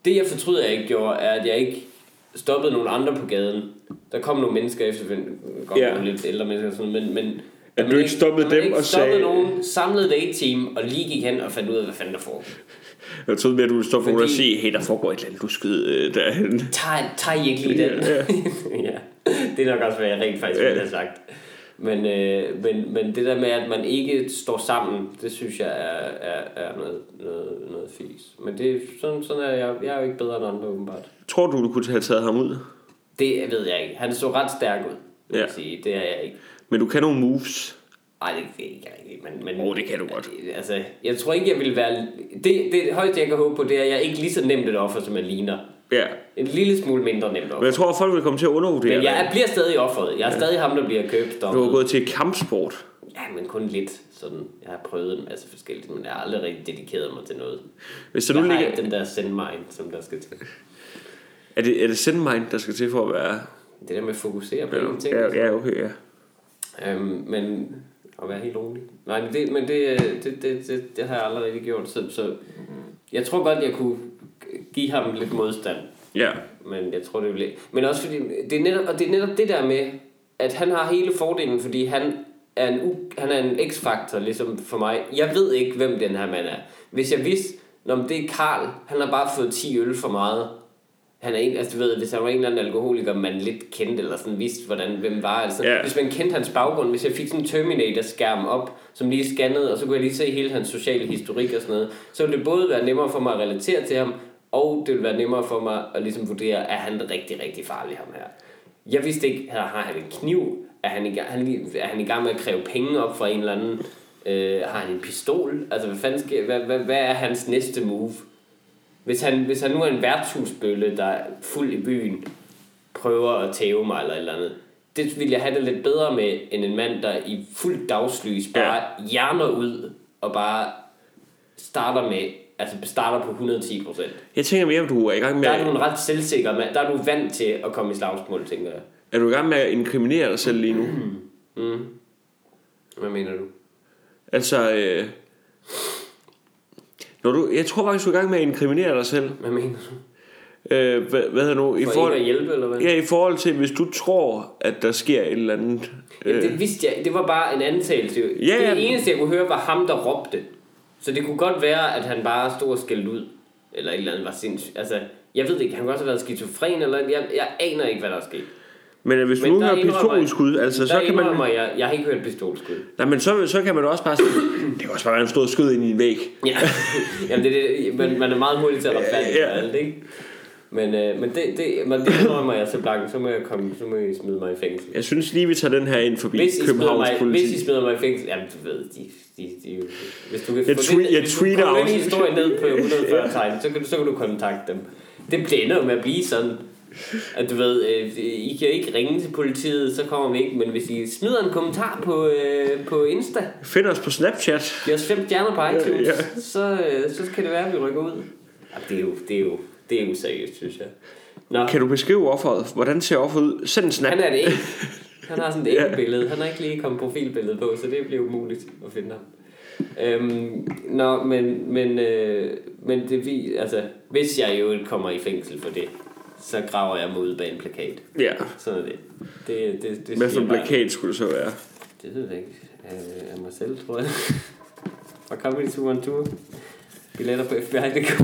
Det jeg fortryder, jeg ikke gjorde, er, at jeg ikke stoppede nogle andre på gaden. Der kom nogle mennesker efterfølgende, godt Ja. nogle lidt ældre mennesker og sådan men, men At du ikke stoppede dem ikke og sagde- nogen, samlede date-team og lige gik hen og fandt ud af, hvad fanden der foregår. Jeg troede mere, at du ville stoppe for Fordi- at sige, hey, der foregår et eller andet, du skyd øh, derhen. Tager, tager I ikke lige den? Ja, [laughs] ja. det er nok også, hvad jeg rent faktisk ville have sagt. Men, øh, men, men det der med, at man ikke står sammen, det synes jeg er, er, er noget, noget, noget fis. Men det, er- sådan, sådan er jeg. Jeg er jo ikke bedre end andre, åbenbart. Tror du, du kunne have taget ham ud? Det ved jeg ikke. Han så ret stærk ud, vil Ja. sige. Det er jeg ikke. Men du kan nogle moves. Nej, det, det er ikke rigtigt. Men, men, oh, det kan du godt. Altså, jeg tror ikke, jeg vil være... Det, det højeste, jeg kan håbe på, det er, at jeg er ikke lige så nemt et offer, som jeg ligner. Ja. En lille smule mindre nemt Men offer. jeg tror, at folk vil komme til at undervurdere Men jeg er, bliver stadig offeret. Jeg er stadig ham, der bliver købt. Du har gået til kampsport. Ja, men kun lidt. Sådan, jeg har prøvet en masse forskelligt, men jeg har aldrig rigtig dedikeret mig til noget. Hvis der Jeg nu har ligger... ikke den der send mind, som der skal til. Er det, er det sendmind, der skal til for at være... Det der med at fokusere på en ting. Ja, ja, okay, ja. Øhm, men at være helt rolig. Nej, men det, men det, det, det, det, det har jeg aldrig rigtig gjort. Så, så jeg tror godt, jeg kunne give ham lidt modstand. Ja. Men jeg tror, det vil Men også fordi, det er netop, og det er netop det der med, at han har hele fordelen, fordi han er en, u, han er en x-faktor, ligesom for mig. Jeg ved ikke, hvem den her mand er. Hvis jeg vidste, når det er Karl, han har bare fået 10 øl for meget. Han er en, altså du ved, hvis han var en eller anden alkoholiker, man lidt kendte, eller sådan vidste, hvordan, hvem var. Altså, Ja. Hvis man kendte hans baggrund, hvis jeg fik sådan en Terminator-skærm op, som lige scannede, og så kunne jeg lige se hele hans sociale historik og sådan noget, så ville det både være nemmere for mig at relatere til ham, og det ville være nemmere for mig at ligesom vurdere, er han rigtig, rigtig farlig, ham her. Jeg vidste ikke, har har han en kniv? Er han, i gang, han, er han i gang med at kræve penge op fra en eller anden? Øh, har han en pistol? Altså, hvad, fanden sker, hvad, hvad, hvad er hans næste move? Hvis han, hvis han nu er en værtshusbølle, der er fuld i byen, prøver at tæve mig eller et eller andet, det vil jeg have det lidt bedre med, end en mand, der i fuld dagslys bare ja. hjerner ud og bare starter med, altså starter på 110 procent. Jeg tænker mere, om du er i gang med... Der er du en ret selvsikker mand. Der er du vant til at komme i slagsmål, tænker jeg. Er du i gang med at inkriminere dig selv lige nu? Hvad mener du? Altså, øh, når du, jeg tror faktisk, du er i gang med at inkriminere dig selv. Hvad mener du? Øh, hvad, hvad hedder nu? I For forhold, at hjælpe, eller hvad? ja, i forhold til, hvis du tror, at der sker et eller andet... Ja, Øh, det vidste jeg. Det var bare en antagelse. Ja, ja. Det eneste, jeg kunne høre, var ham, der råbte. Så det kunne godt være, at han bare stod og skældte ud. Eller et eller andet var sindssygt. Altså, jeg ved ikke, han kunne også have været skizofren, eller jeg, jeg aner ikke, hvad der er sket. Men hvis du Men nu indrømmer- pistolskud, altså, så kan man... jeg, jeg har ikke hørt pistolskud. Nej, men så, så kan man også bare sige, [clears throat] det kan også bare være en stor skød ind i en væg. Ja, [laughs] Jamen, det, det, man, man er meget hurtig til at retfærdiggøre Ja. alt, ikke? Men, øh, men det, det, men det indrømmer jeg så blankt, så må jeg komme, så må I smide mig i fængsel. Jeg synes lige, vi tager den her ind forbi Hvis I, Københavns mig, politi. hvis I smider mig i fængsel, jamen du ved, de, de, de, hvis du kan Jeg få tweet- den- jeg hvis du tweeter kommer den også. historie ned på 140 [laughs] tegn, så kan, du, så kan du kontakte dem. Det bliver jo med at blive sådan, at du ved, øh, I kan ikke ringe til politiet, så kommer vi ikke, men hvis I smider en kommentar på, øh, på Insta, Find os på Snapchat. giver os fem stjerner på iTunes, Ja. så, øh, så kan det være, at vi rykker ud. Ja, det er jo, det er jo, det er jo seriøst, synes jeg. Nå, Kan du beskrive offeret? Hvordan ser offeret ud? Send en snap. han er det ikke. Han har sådan et [laughs] Ja. billede. Han har ikke lige kommet profilbillede på, så det bliver umuligt at finde ham. Øhm, nå, men, men, øh, men det vi, altså, hvis jeg jo kommer i fængsel for det, så graver jeg mig ud bag en plakat. Ja. Sådan er det. Det, det, det Hvad for en bare- plakat skulle det så være? Det ved jeg ikke. Øh, af mig selv, tror jeg. [laughs] Fra Comedy Tour on Tour. Billetter på FBI.dk.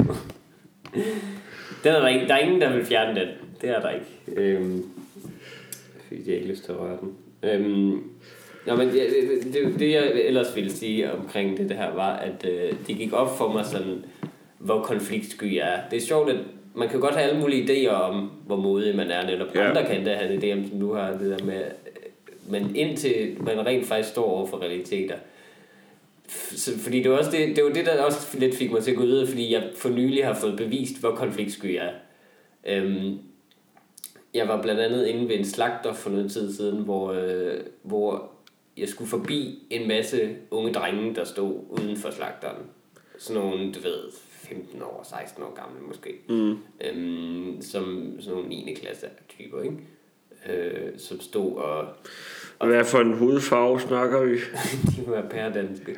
Den er der, ikke, der er ingen, der vil fjerne den. Det er der ikke. Øhm, fordi jeg ikke lyst til at røre den. Øhm, Nå, men det, det, det, det, jeg ellers ville sige omkring det, det her, var, at øh, det gik op for mig sådan, hvor konfliktsky jeg er. Det er sjovt, at man kan godt have alle mulige idéer om, hvor modig man er, netop Ja. andre kan da have en idé om, som du har, det der med, øh, men indtil man rent faktisk står over for realiteter, så, fordi det var, også det, det var det, der også lidt fik mig til at gå videre, fordi jeg for nylig har fået bevist, hvor konfliktsky jeg er. Øhm, jeg var blandt andet inde ved en slagter for noget tid siden, hvor, øh, hvor jeg skulle forbi en masse unge drenge, der stod uden for slagteren. Sådan nogle, du ved, 15 år, 16 år gamle måske. Mm. Øhm, som sådan nogle 9. klasse typer, ikke? Øh, som stod og Hvad for en hudfarve snakker vi? [laughs] de må være pæredanske.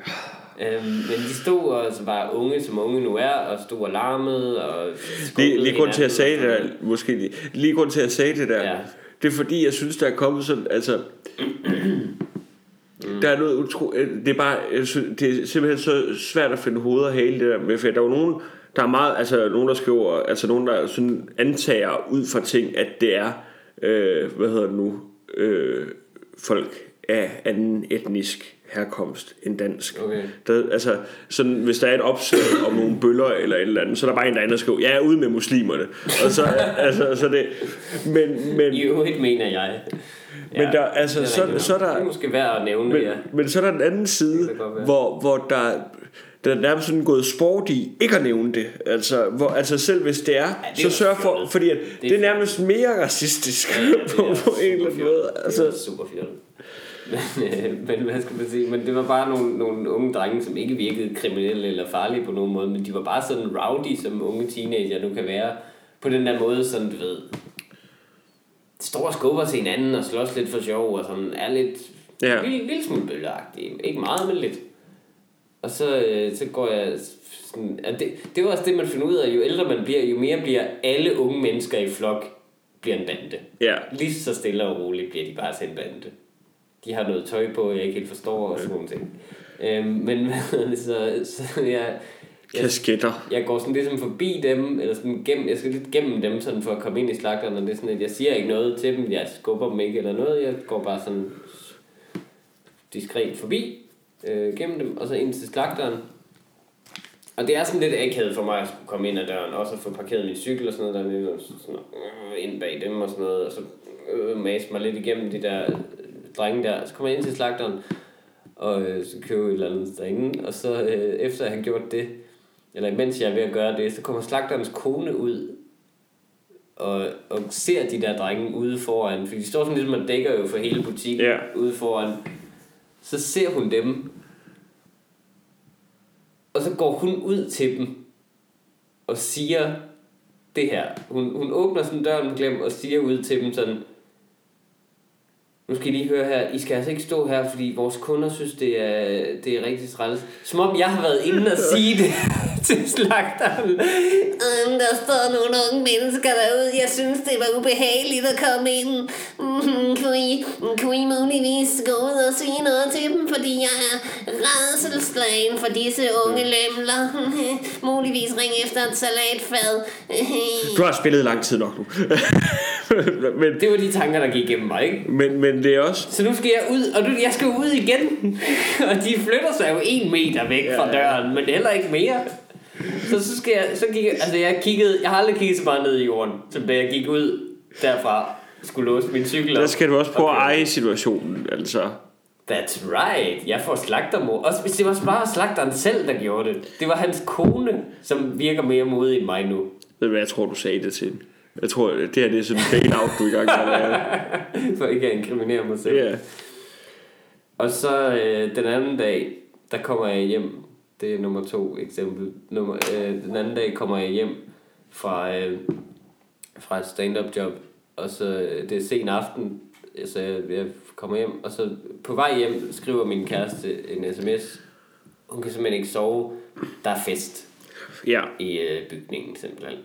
Øhm, men de stod og så var unge, som unge nu er, og stod og larmede og... Lige, lige grund til at sige det og der, måske lige, lige grund til at sige det der, Ja. det er fordi, jeg synes, der er kommet sådan, altså, der er noget utro, det er bare, jeg det er simpelthen så svært at finde hoved og hale det der med, for der er jo nogen, der er meget, altså nogen, der skriver, altså nogen, der sådan antager ud fra ting, at det er, øh, hvad hedder det nu, øh, folk af anden etnisk herkomst end dansk. Okay. Der, altså, sådan, hvis der er et opslag om nogle bøller eller et eller andet, så er der bare en, der andet skriver, ja, ud med muslimerne. Og så, altså, så det, men, men, I øvrigt mener jeg. Men der, altså, det er så, så er nok. der, Det er måske værd at nævne, men, ja. men så er der den anden side, hvor, hvor der, der er nærmest sådan gået sport i ikke at nævne det. Altså, hvor, altså selv hvis det er, er så sørg for, fjollet. fordi at Det det, er er nærmest mere racistisk på, på en eller anden måde. Altså, det er super fjollet. Men, øh, [laughs] men hvad skal man sige? Men det var bare nogle, nogle unge drenge, som ikke virkede kriminelle eller farlige på nogen måde, men de var bare sådan rowdy, som unge teenager nu kan være. På den der måde, sådan du ved, står og skubber til hinanden og slås lidt for sjov, og sådan er lidt, Ja. ja. lille, lille smule bølleagtige. Ikke meget, men lidt. Og så, øh, så går jeg sådan, at det, det var også det, man finder ud af, jo ældre man bliver, jo mere bliver alle unge mennesker i flok, bliver en bande. ja. Lige så stille og roligt bliver de bare til en bande. De har noget tøj på, jeg ikke helt forstår, og sådan nogle ting. Øhm, men [laughs] så, så jeg, jeg, Kasketter. jeg går sådan ligesom forbi dem, eller sådan gennem, jeg skal lidt gennem dem, sådan for at komme ind i slagteren, og det er sådan, at jeg siger ikke noget til dem, jeg skubber dem ikke eller noget, jeg går bare sådan diskret forbi, øh, gennem dem, og så ind til slagteren. Og det er sådan lidt akavet for mig at skulle komme ind ad døren, også at få parkeret min cykel og sådan noget dernede, og sådan øh, ind bag dem og sådan noget, og så øh, mase mig lidt igennem de der øh, drenge der. Så kommer jeg ind til slagteren, og øh, så køber et eller andet derinde, og så øh, efter jeg har gjort det, eller imens jeg er ved at gøre det, så kommer slagterens kone ud, og, og ser de der drenge ude foran, for de står sådan ligesom, man dækker jo for hele butikken Ja. ude foran. Så ser hun dem, og så går hun ud til dem, og siger det her. Hun, hun åbner sådan døren glem, og siger ud til dem sådan, nu skal I lige høre her, I skal altså ikke stå her, fordi vores kunder synes, det er, det er rigtig træls. Som om jeg har været inde og sige det [laughs] til slagteren. Um, der står nogle unge mennesker derude. Jeg synes, det var ubehageligt at komme ind. Mm, kunne, I, kunne I muligvis gå ud og sige noget til dem, fordi jeg er redselslagen for disse unge lemler. [laughs] muligvis ringe efter et salatfad. [laughs] Du har spillet lang tid nok nu. [laughs] men, Det var de tanker, der gik igennem mig, ikke? men, men det er også... Så nu skal jeg ud, og nu, jeg skal ud igen. og de flytter sig jo en meter væk fra Ja, ja. døren, men heller ikke mere. Så, så skal jeg, så gik jeg, altså jeg kiggede, jeg har aldrig kigget så meget ned i jorden, som da jeg gik ud derfra, skulle låse min cykel op. Der skal du også prøve at Okay. eje situationen, altså. That's right. Jeg får slagtermor. Også hvis det var bare slagteren selv, der gjorde det. Det var hans kone, som virker mere modig end mig nu. Ved du hvad, jeg tror, du sagde det til hende. Jeg tror, det her det er sådan en bail-out, du er i gang med at lave. [laughs] For ikke at inkriminere mig selv. Ja. Og så øh, den anden dag, der kommer jeg hjem. Det er nummer to eksempel. Nummer, øh, den anden dag kommer jeg hjem fra, øh, fra et stand-up job. Og så øh, det er sen aften, så jeg, jeg kommer hjem. Og så på vej hjem skriver min kæreste en sms. Hun kan simpelthen ikke sove. Der er fest Ja. i øh, bygningen simpelthen.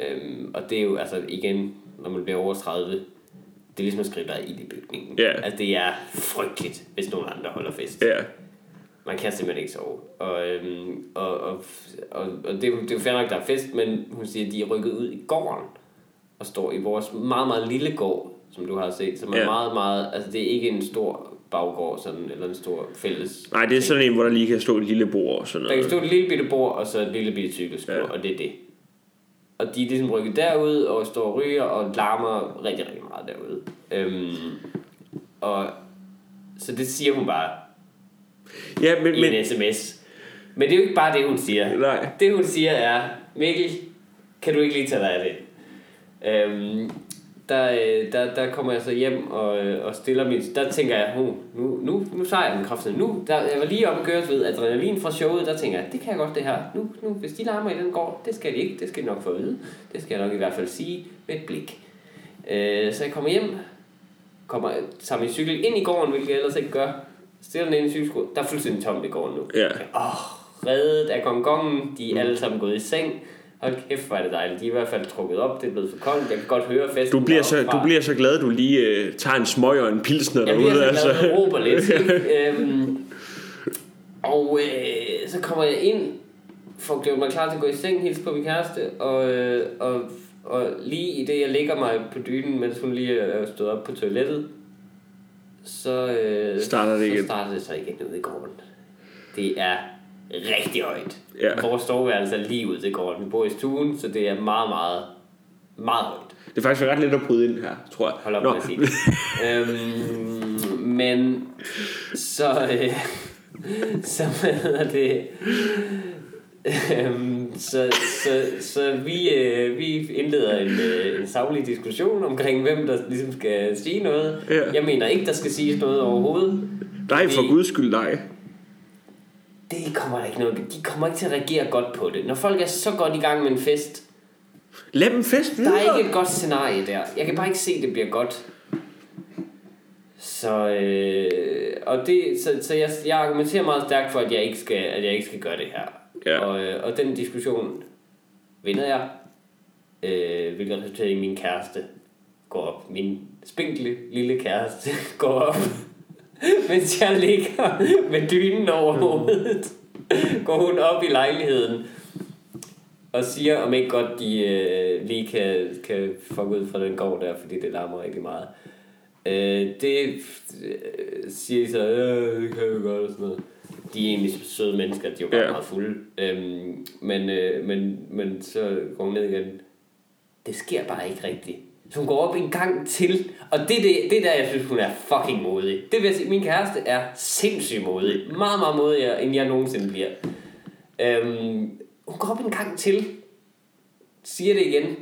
Øhm, og det er jo altså igen, når man bliver over 30, det er ligesom at skrive dig i bygningen. Ja. Altså det er frygteligt, hvis nogen andre holder fest. Ja. Man kan simpelthen ikke sove. Og, øhm, og, og, og, og det, det er jo fair nok, der er fest, men hun siger, at de er rykket ud i gården og står i vores meget, meget lille gård, som du har set, som er Ja. meget, meget, altså det er ikke en stor baggård sådan, eller en stor fælles Nej, det er sådan en, hvor der lige kan stå et lille bord og sådan der kan noget. stå et lille bitte bord, og så et lille bitte cykelskur, ja. og det er det. Og de er ligesom rykket derud, og står og ryger, og larmer rigtig, rigtig meget derude. Øhm, og så det siger hun bare Ja, men, i men en sms. Men det er jo ikke bare det, hun siger. nej. Det, hun siger er, Mikkel, kan du ikke lige tage dig af det? Øhm, der, øh, der, der kommer jeg så hjem og, øh, og stiller min... Der tænker jeg, nu, nu, nu, nu tager jeg den kraftigt. Nu, der, jeg var lige oppe og køres ved adrenalin fra showet, der tænker jeg, det kan jeg godt det her. Nu, nu, hvis de larmer i den gård, det skal de ikke, det skal de nok få at vide. Det skal jeg nok i hvert fald sige med et blik. Øh, så jeg kommer hjem, kommer, tager min cykel ind i gården, hvilket jeg ellers ikke gør. Stiller den ind i cykelsko. Der er fuldstændig tomt i gården nu. Ja. Åh, reddet af gongongen. De er alle sammen gået i seng. Hold kæft, hvor er det dejligt. De er i hvert fald trukket op. Det er blevet for koldt. Jeg kan godt høre festen Du bliver, så, du bliver så glad, du lige øh, tager en smøg og en pilsner Jeg bliver derude. så glad, Altså. råber lidt. ikke? [laughs] øhm, og øh, så kommer jeg ind, får gjort mig klar til at gå i seng, hilse på min kæreste, og, øh, og, og lige i det, jeg ligger mig på dynen, mens hun lige er stået op på toilettet, så, øh, Starter det så igen. starter det så igen ude i gården. Det er rigtig højt. Ja. Vores stoveværelse er lige ude i gården. Vi bor i stuen, så det er meget, meget, meget højt. Det er faktisk ret let at bryde ind her, tror jeg. Hold op Nå. med at sige [laughs] øhm, men så, øh, [laughs] så hvad hedder det, så, så, så vi, øh, vi indleder en, øh, en savlig diskussion omkring, hvem der ligesom skal sige noget. Ja. Jeg mener ikke, der skal siges noget overhovedet. Nej, for guds skyld, nej. Det kommer der ikke noget. De kommer ikke til at reagere godt på det. Når folk er så godt i gang med en fest, Lad dem fest Der videre. er ikke et godt scenarie der. Jeg kan bare ikke se, at det bliver godt. Så, øh, og det, så, så jeg, jeg argumenterer meget stærkt for, at jeg ikke skal, at jeg ikke skal gøre det her. Ja. Og, øh, og den diskussion vinder jeg, øh, hvilket resulterer i, min kæreste går op. Min spinkle lille kæreste [laughs] går op, [laughs] mens jeg ligger med dynen over hovedet. [laughs] Går hun op i lejligheden og siger, om ikke godt de øh, lige kan, kan fuck ud fra den gård der, fordi det larmer rigtig meget. Øh, det øh, siger så, ja, det kan vi godt og sådan noget. De er egentlig søde mennesker, de er jo bare Ja. meget fulde. Øhm, men, øh, men, men så går hun ned igen. Det sker bare ikke rigtigt. Så hun går op en gang til, og det er det, det er der, jeg synes, hun er fucking modig. Det vil jeg sige, min kæreste er sindssygt modig. Meget, meget modigere, end jeg nogensinde bliver. Øhm, hun går op en gang til, siger det igen,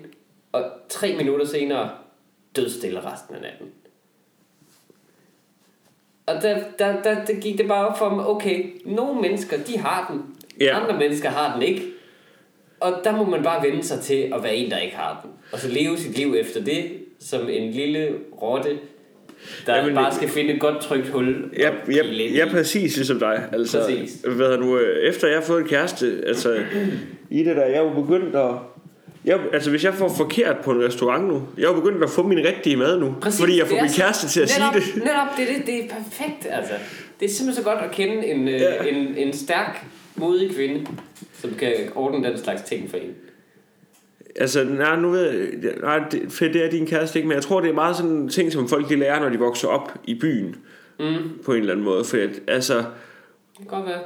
og tre minutter senere, dødstille resten af natten. Og der, der, der, der gik det bare op for mig, okay, nogle mennesker, de har den, Ja. andre mennesker har den ikke. Og der må man bare vende sig til at være en, der ikke har den. Og så leve sit liv efter det, som en lille rotte, der Jamen, bare skal finde et godt trygt hul. Ja, ja, ja, præcis ligesom dig. Altså, Præcis. Hvad nu, øh, efter jeg har fået en kæreste, altså i det der, jeg er jo begyndt at... Jeg, altså hvis jeg får forkert på en restaurant nu, jeg er begyndt at få min rigtige mad nu, Præcis, fordi jeg får min kæreste til at netop, sige det. Netop, det, er det, det er perfekt, altså. Det er simpelthen så godt at kende en, Ja. ja. en, en stærk, modig kvinde, som kan ordne den slags ting for en. Altså, nej, nu ved jeg, nej, det, for det er din kæreste ikke, men jeg tror, det er meget sådan en ting, som folk de lærer, når de vokser op i byen, Mm, på en eller anden måde, for at, altså, det kan godt være.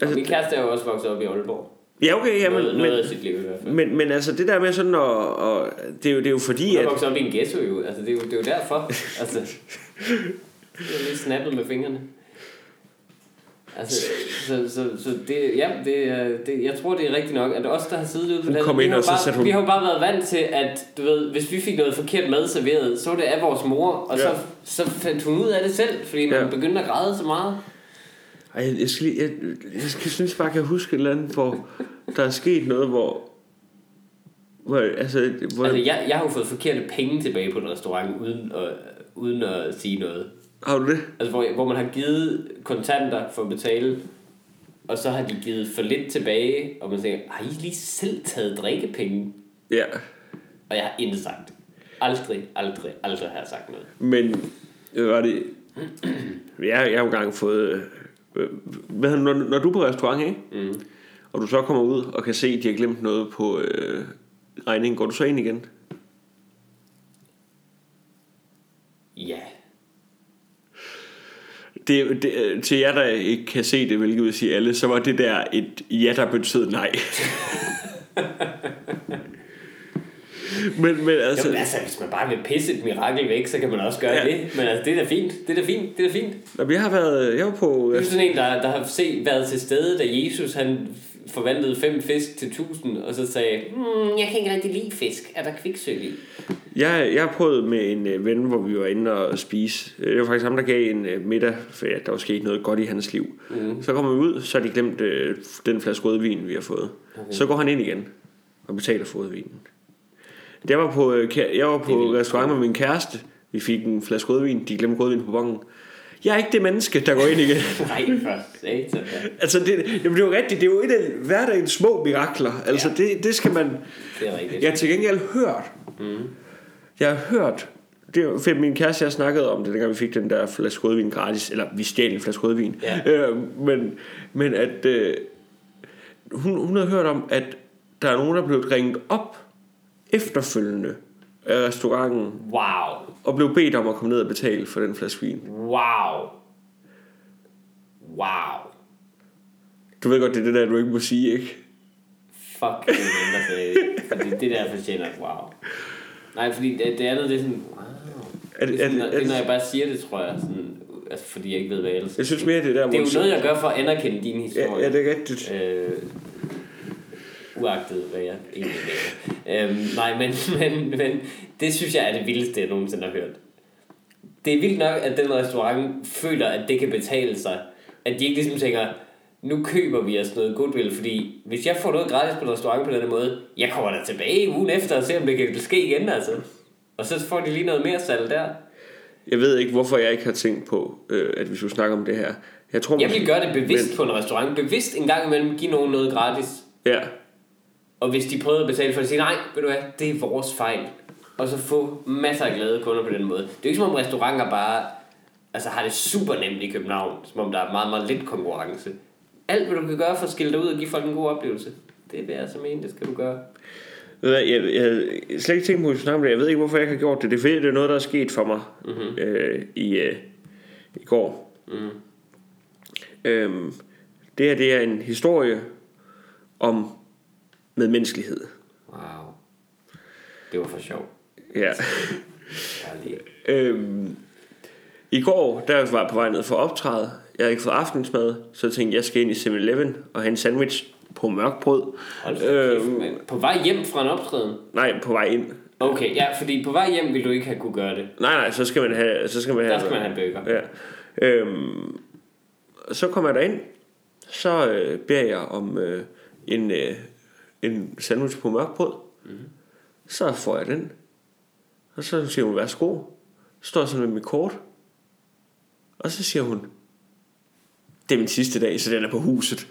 altså min kæreste er jo også vokset op i Aalborg. Ja, okay, ja, noget, men, noget af men, sit liv i hvert fald. men, men altså, det der med sådan, og, og det, er jo, det er jo fordi, Hun er at, vokset op i en ghetto jo. Altså, det er jo, det er jo derfor. altså, det er lidt snappet med fingrene. Altså, så, så, så det, ja, det, er- det, jeg tror, det er rigtigt nok, at os, der har siddet ude på Hun landet, vi, har bare, hun- vi har jo bare været vant til, at du ved, hvis vi fik noget forkert mad serveret, så var det af vores mor, og Ja. så, så fandt hun ud af det selv, fordi man Ja. begyndte at græde så meget. Ej, jeg, jeg, skal lige, jeg, jeg skal, synes bare, jeg kan huske et eller andet, hvor der er sket noget, hvor... hvor altså, hvor, Altså, jeg, jeg har jo fået forkerte penge tilbage på en restaurant, uden at, uden at sige noget. har du det? Altså, hvor, hvor man har givet kontanter for at betale, og så har de givet for lidt tilbage, og man tænker, har I lige selv taget drikkepenge? Ja. Og jeg har intet sagt. Aldrig, aldrig, aldrig har jeg sagt noget. Men, var det? Jeg, jeg har jo engang fået... øh, Hvad, når, når du er på restaurant, ikke? Mm. Og du så kommer ud og kan se, at de har glemt noget på øh, regningen, går du så ind igen? Ja. Det, det, øh, til jer, der ikke kan se det, hvilket vil sige alle, så var det der et ja, der betød nej. [laughs] men, men altså... Jamen altså, hvis man bare vil pisse et mirakel væk, så kan man også gøre Ja. det. Men altså, det er da fint. Det er da fint. Det er da fint. Nå, Jeg har været... Jeg var på... Du er sådan en, der, der har set, været til stede, da Jesus han forvandlede fem fisk til tusind, og så sagde, hmm, jeg kan ikke rigtig lide fisk. Er der kviksøl i? Jeg, jeg har prøvet med en øh, ven, hvor vi var inde og spise. Øh, Det var faktisk ham, der gav en øh, middag, for ja, der var sket noget godt i hans liv. Mm. Så kommer vi ud, så har de glemt øh, den flaske rødvin, vi har fået. Okay. Så går han ind igen og betaler for rødvinen. Jeg var på, øh, jeg var på restaurant med min kæreste. Vi fik en flaske rødvin. De glemte rødvin på bongen. Jeg er ikke det menneske, der går ind igen. [laughs] Nej, for satan. altså, det, jamen, det er jo rigtigt. Det er jo et af hverdagens små mirakler. Altså, Ja. det, det skal man... Det er rigtigt. Jeg har til gengæld hørt. Mm. Jeg har hørt. Det var min kæreste, jeg snakkede om det, dengang vi fik den der flaske rødvin gratis. Eller vi stjal en flaske rødvin. Ja. Øh, men, men at øh, hun, hun havde hørt om, at der er nogen, der er blevet ringet op efterfølgende af restauranten. Wow. og blev bedt om at komme ned og betale for den flaske vin. Wow. Wow. Du ved godt, det er det der, du ikke må sige, ikke? Fuck, det er det. Fordi det der fortjener wow. Nej, fordi det, det andet, det er sådan, wow. Er det, Det er det, er det er, når det, jeg bare siger det, tror jeg. Sådan, altså, fordi jeg ikke ved, hvad jeg ellers jeg synes mere, det er der, Det er jo noget, jeg gør for at anerkende din historie. Ja, ja, det er rigtigt. Øh, uagtet, hvad jeg egentlig mener. Øhm, nej, men, [laughs] men, men det synes jeg er det vildeste, jeg nogensinde har hørt. Det er vildt nok, at den restaurant føler, at det kan betale sig. At de ikke ligesom tænker, nu køber vi os noget goodwill, fordi hvis jeg får noget gratis på en restaurant på den måde, jeg kommer da tilbage ugen efter og ser, om det kan ske igen, altså. Og så får de lige noget mere salg der. Jeg ved ikke, hvorfor jeg ikke har tænkt på, øh, at vi skulle snakke om det her. Jeg tror, Jeg måske- vil gøre det bevidst på en restaurant. Bevidst en gang imellem give nogen noget gratis. Ja, Og hvis de prøvede at betale for det, sige nej, ved du hvad, det er vores fejl. Og så få masser af glade kunder på den måde. Det er jo ikke som om restauranter bare altså, har det super nemt i København, som om der er meget, meget lidt konkurrence. Alt, hvad du kan gøre for at skille dig ud og give folk en god oplevelse, det vil jeg altså mene, det skal du gøre. Jeg, jeg, jeg slet ikke tænkt på, at snakke om det. Jeg ved ikke, hvorfor jeg ikke har gjort det. Det er fordi, det er noget, der er sket for mig mm-hmm. øh, i, øh, i går. Mm. Øhm, det her, det er en historie om medmenneskelighed. Wow. Det var for sjov. Ja. Øhm, I går, der var jeg på vej ned for optræde. Jeg havde ikke fået aftensmad, så jeg tænkte, jeg skal ind i 7-Eleven og have en sandwich på mørk brød. Hold da kæft, Øhm, mand. På vej hjem fra en optræden? nej, på vej ind. Okay, ja, fordi på vej hjem vil du ikke have kunne gøre det. Nej, nej, så skal man have... Så skal man have Der skal man have bøger. Ja. Øhm, så kommer jeg derind, så øh, beder jeg om øh, en, øh, en sandwich på mørk brød. Mm. Så får jeg den. Og så siger hun, værsgo. Så står jeg sådan med mit kort. Og så siger hun, det er min sidste dag, så den er på huset.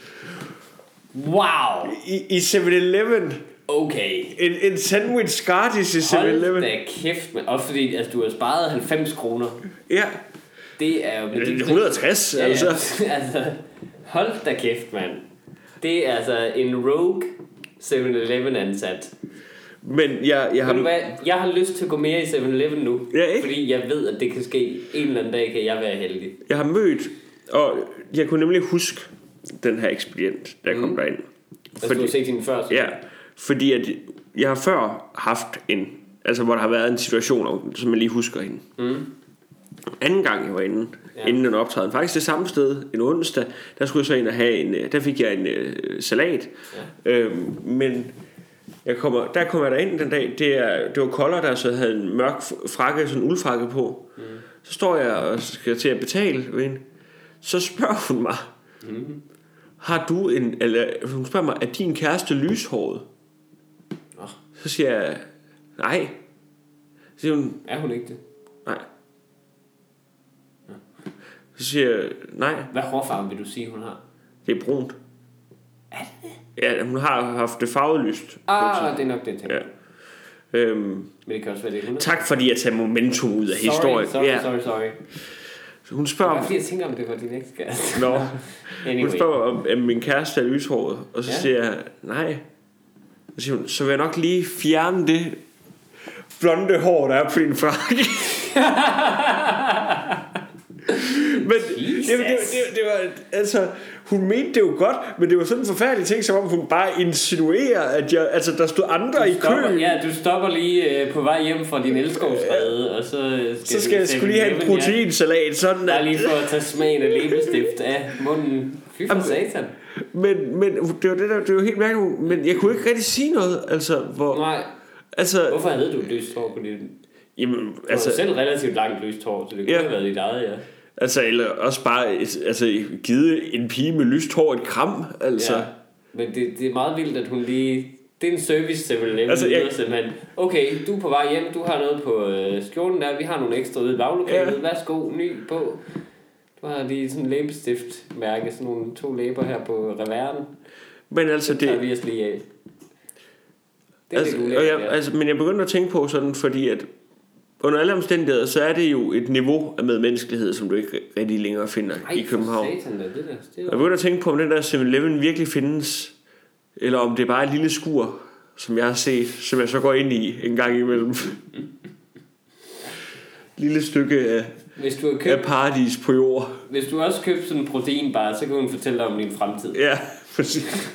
Wow! I, i 7-Eleven. Okay. En, en sandwich gratis i Hold 7-Eleven. da kæft, man. Også fordi altså, du har sparet 90 kroner. Ja, Det er jo... det er 160, ja, altså. [laughs] Altså. Hold da kæft, mand. Det er altså en rogue 7-Eleven ansat. Men jeg, jeg har... hvad? Jeg har lyst til at gå mere i 7-Eleven nu. Ja, ikke? Fordi jeg ved, at det kan ske. En eller anden dag kan jeg være heldig. Jeg har mødt, og jeg kunne nemlig huske den her ekspedient, der kom derind. Altså, du har set hende før. så- ja, fordi at jeg har før haft en, altså hvor der har været en situation, som jeg lige husker hende. Mm. Anden gang jeg var inde, Ja. inden den optræden, faktisk det samme sted, en onsdag, der skulle jeg så ind og have en, øh, der fik jeg en øh, salat. Ja. Øhm, men jeg kommer, der kommer jeg derind den dag, det, er, det var kolder, der så havde en mørk frakke, sådan en uldfrakke på. Mm. Så står jeg og skal til at betale ved hende. Så spørger hun mig, mm. har du en, eller hun spørger mig, er din kæreste lyshåret? Nå. Så siger jeg, nej. Så siger hun, Er hun ikke det? nej. Så siger jeg, nej, Hvad hårfarve vil du sige, hun har? det er brunt. Er det Ja, hun har haft det farvet lyst. Ah, det er nok det, jeg tænker. Ja. Øhm, Men det kan også være det, hun tak fordi jeg tager momentum ud af Sorry, historien. sorry, ja. sorry, sorry. Så Hun Det spørger, var fordi, jeg tænker, om det var din ekskæreste. Nå. [laughs] hun Anyway. spørger om, om min kæreste er lyshåret, og så ja. siger jeg, nej. Så siger hun, så vil jeg nok lige fjerne det blonde hår, der er på din frakke. [laughs] men det, det, det, det, var, altså, hun mente det jo godt, men det var sådan en forfærdelig ting, som om hun bare insinuerer, at jeg, altså, der stod andre i Stopper, køen. ja, du stopper lige øh, på vej hjem fra din elskovsrede, og så øh, skal, Så skal jeg skulle lige have en 7-Eleven, proteinsalat, sådan Ja. Bare at, lige for at tage smagen af læbestift af munden. Fy for Jamen, satan. men, men det var det der, det var helt mærkeligt, men jeg kunne ikke rigtig sige noget, altså, hvor, Nej, altså, hvorfor havde du et lyst hår på dit... jamen, Du altså, har selv relativt langt lyst hår, så det kunne Ja. have været dit eget, ja. Altså, eller også bare altså, givet en pige med lyst hår et kram, altså. ja. Men det, det er meget vildt, at hun lige... Det er en service til vel Altså, jeg- simpelthen. Okay, du er på vej hjem, du har noget på øh, skjorten der, vi har nogle ekstra ude i baglokalet, Ja. værsgo, ny på. Du har lige sådan en læbestift-mærke, sådan nogle to læber her på reverden. Men altså, Det det, vi os lige af. Det er altså, lidt og jeg, ja. altså, men jeg begyndte at tænke på sådan, fordi at under alle omstændigheder, så er det jo et niveau af medmenneskelighed, som du ikke rigtig længere finder Ej, i København. satan det der. Det der. jeg begyndte at tænke på, om den der 7-Eleven virkelig findes, eller om det er bare et lille skur, som jeg har set, som jeg så går ind i en gang imellem. [laughs] lille stykke af, Hvis du har af købt, paradis på jord. hvis du også købt sådan en proteinbar, så kan hun fortælle dig om din fremtid. Ja, præcis.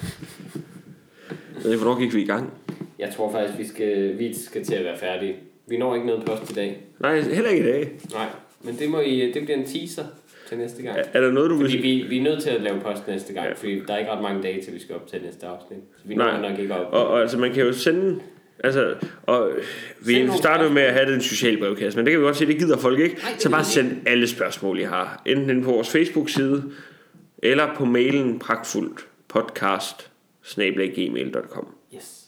Jeg ved ikke, hvornår gik vi i gang? Jeg tror faktisk, vi skal, vi skal til at være færdige. Vi når ikke noget post i dag. Nej, heller ikke i dag. Nej, men det, må I, det bliver en teaser til næste gang. Er, er der noget, du Fordi vil... vi, vi er nødt til at lave post næste gang, Ja. fordi der er ikke ret mange dage, til vi skal op til næste afsnit. Så vi Nej. når nok ikke op. Og, og altså, man kan jo sende... Altså, og vi startede med at have den sociale brevkasse, men det kan vi godt se, det gider folk ikke. Det så bare send alle spørgsmål, I har. Enten inde på vores Facebook-side, eller på mailen pragtfuldt podcast. Yes.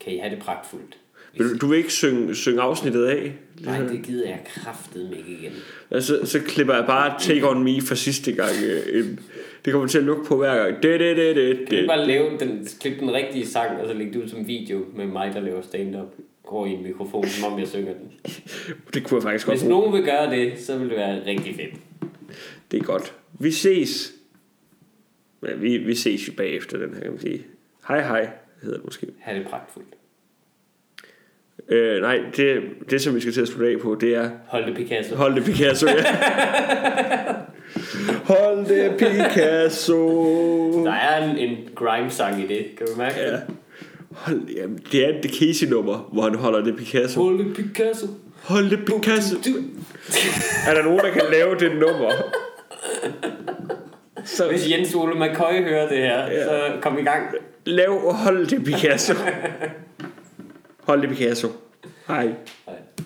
Kan I have det pragtfuldt? Vil du, vil ikke synge, synge afsnittet af? Nej, det gider jeg kraftedeme ikke igen. Altså, så klipper jeg bare Take On Me fra sidste gang øh. Det kommer til at lukke på hver gang. Det, det, det, det, Kan det. bare lave den, klippe den rigtige sang, og så lægge det ud som video med mig, der laver stand-up? Går i en mikrofon, som om jeg synger den. [laughs] Det kunne jeg faktisk godt Hvis nogen vil gøre det, så vil det være rigtig fedt. Det er godt. Vi ses. Men vi, vi ses jo bagefter den her, kan man sige. Hej hej, hedder det måske. Ha' det pragtfuldt. Øh, nej, det, det som vi skal til at slutte af på, det er Hold det Picasso. Hold det Picasso, ja. [laughs] Hold det Picasso. Der er en, en grime-sang i det, kan du mærke Ja. det? Hold, jamen, det er et Casey-nummer, hvor han holder det Picasso. Hold det Picasso. Hold det Picasso. Du, Er der nogen, der kan lave det nummer? Så Hvis Jens Ole McCoy hører det her, Ja. så kom i gang. lav Hold det Picasso. [laughs] Hold det Picasso. Hej. Hej.